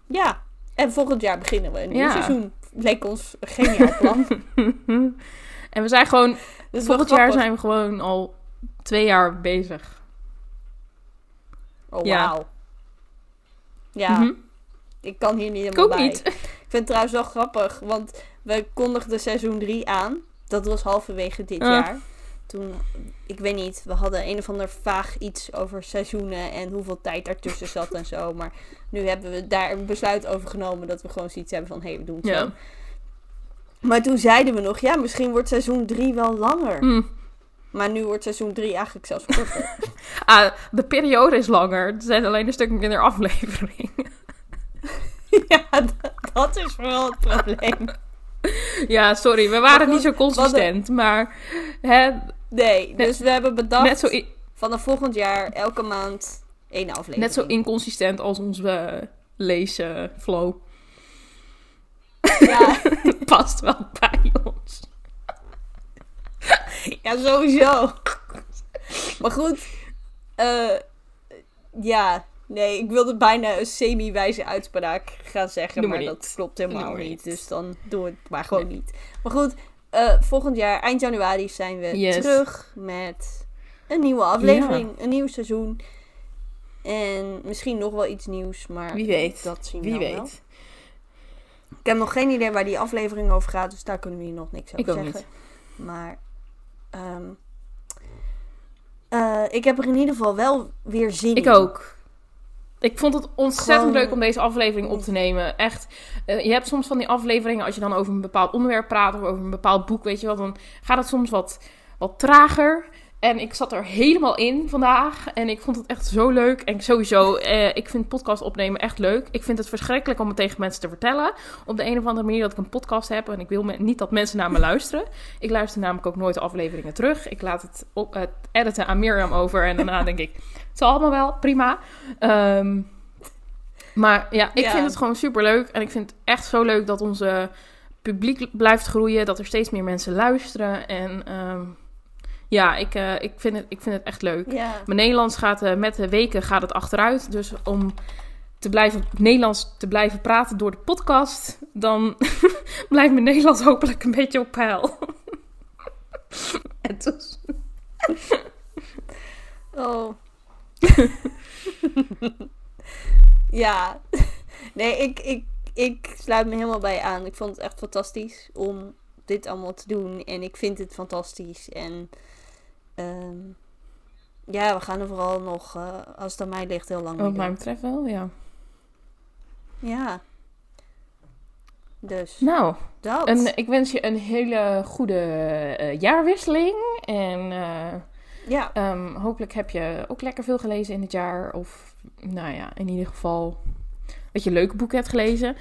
Ja. En volgend jaar beginnen we een nieuw Ja. seizoen. Leek ons een geniaal plan. (laughs) en we zijn gewoon... Dus volgend jaar zijn we gewoon al twee jaar bezig. Oh, Ja. wauw. Ja, Mhm. ik kan hier niet helemaal bij. niet. (laughs) Ik vind het trouwens wel grappig, want we kondigden seizoen 3 aan. Dat was halverwege dit Ah. jaar. Toen, ik weet niet, we hadden een of ander vaag iets over seizoenen en hoeveel tijd daartussen zat en zo. Maar nu hebben we daar een besluit over genomen dat we gewoon zoiets hebben van, hé, hey, we doen het Ja. zo. Maar toen zeiden we nog, ja, misschien wordt seizoen 3 wel langer. Hm. Maar nu wordt seizoen 3 eigenlijk zelfs korter. (laughs) (laughs) Ah, de periode is langer. Er zijn alleen een stuk minder (laughs) afleveringen. ja, dat, dat is wel het probleem. (laughs) Ja, sorry, we waren niet zo consistent. Maar hè, Nee, dus we hebben bedacht Net zo, vanaf volgend jaar elke maand één aflevering. net zo inconsistent als onze eh, leesflow. Ja, (laughs) Past wel bij ons. (laughs) ja, sowieso. Maar goed, eh, ja, nee, ik wilde bijna een semi-wijze uitspraak gaan zeggen, Doe maar, maar dat niet. klopt helemaal niet. niet. Dus dan doen we het maar gewoon niet. Maar goed, eh, volgend jaar, eind januari, zijn we Yes. terug met een nieuwe aflevering, een nieuw seizoen. En misschien nog wel iets nieuws, maar Wie weet. dat zien we Wie dan wel. weet. Ik heb nog geen idee waar die aflevering over gaat, dus daar kunnen we hier nog niks over Ik ook zeggen. Maar ehm, eh, ik heb er in ieder geval wel weer zin Ik in. ook. Ik vond het ontzettend Gewoon- leuk om deze aflevering op te nemen. Echt. eh, je hebt soms van die afleveringen, als je dan over een bepaald onderwerp praat of over een bepaald boek, weet je wel, dan gaat het soms wat, wat trager. En ik zat er helemaal in vandaag. En ik vond het echt zo leuk. En sowieso, eh, ik vind podcast opnemen echt leuk. Ik vind het verschrikkelijk om het tegen mensen te vertellen. Op de een of andere manier dat ik een podcast heb. En ik wil me- niet dat mensen naar me (laughs) luisteren. Ik luister namelijk ook nooit de afleveringen terug. Ik laat het, op, het editen aan Mirjam over. En daarna denk ik, (laughs) het zal allemaal wel, prima. Ehm, maar ja, ik Ja. vind het gewoon super leuk. En ik vind het echt zo leuk dat onze publiek blijft groeien. Dat er steeds meer mensen luisteren. En ehm, ja, ik, eh, ik, vind het, ik vind het echt leuk. Ja. Mijn Nederlands gaat eh, met de weken gaat het achteruit. Dus om te blijven Nederlands te blijven praten door de podcast, dan (laughs) blijft mijn Nederlands hopelijk een beetje op peil. (laughs) en dus, Oh. (laughs) ja. Nee, ik, ik, ik sluit me helemaal bij aan. Ik vond het echt fantastisch om dit allemaal te doen. En ik vind het fantastisch. En ehm, ja, we gaan er vooral nog, eh, als het aan mij ligt, heel lang mee wat mij doen. betreft wel, ja. Ja. Dus, Nou, dat. en ik wens je een hele goede eh, jaarwisseling. En eh, ja. Ehm, hopelijk heb je ook lekker veel gelezen in het jaar. Of nou ja, in ieder geval dat je leuke boeken hebt gelezen.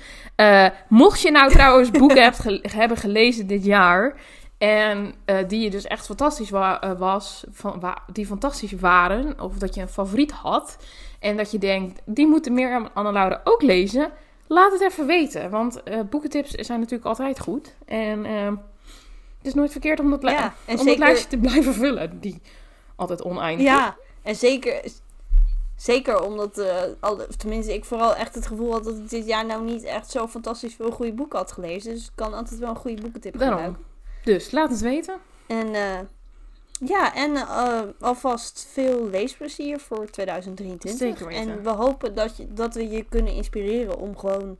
Mocht je nou (laughs) trouwens boeken hebt ge- hebben gelezen dit jaar. En eh, die je dus echt fantastisch wa- eh, was. Van, wa- die fantastisch waren. Of dat je een favoriet had. En dat je denkt, die moeten Mirjam en Anne-Laura ook lezen. Laat het even weten. Want eh, boekentips zijn natuurlijk altijd goed. En ehm, het is nooit verkeerd om dat, li- ja. En om dat lijstje te blijven vullen. Die altijd oneindig. Ja, en zeker, zeker omdat, alle, tenminste, ik vooral echt het gevoel had dat ik dit jaar nou niet echt zo fantastisch veel goede boeken had gelezen. Dus ik kan altijd wel een goede boekentip Daarom. gebruiken. Dus laat het weten. En eh, ja, en eh, alvast veel leesplezier voor 2023. Zeker weten. En we hopen dat, je, dat we je kunnen inspireren om gewoon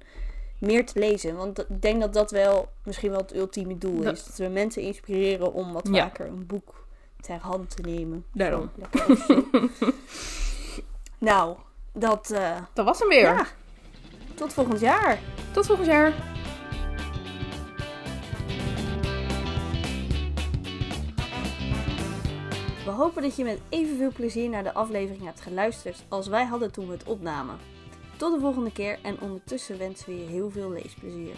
meer te lezen. Want ik denk dat dat wel misschien wel het ultieme doel Dat- is. Dat we mensen inspireren om wat Ja. vaker een boek ter hand te nemen. Daarom. (laughs) Nou, dat... eh, Dat was hem weer. ja, tot volgend jaar. Tot volgend jaar. Hopen dat je met evenveel plezier naar de aflevering hebt geluisterd als wij hadden toen we het opnamen. Tot de volgende keer en ondertussen wensen we je heel veel leesplezier.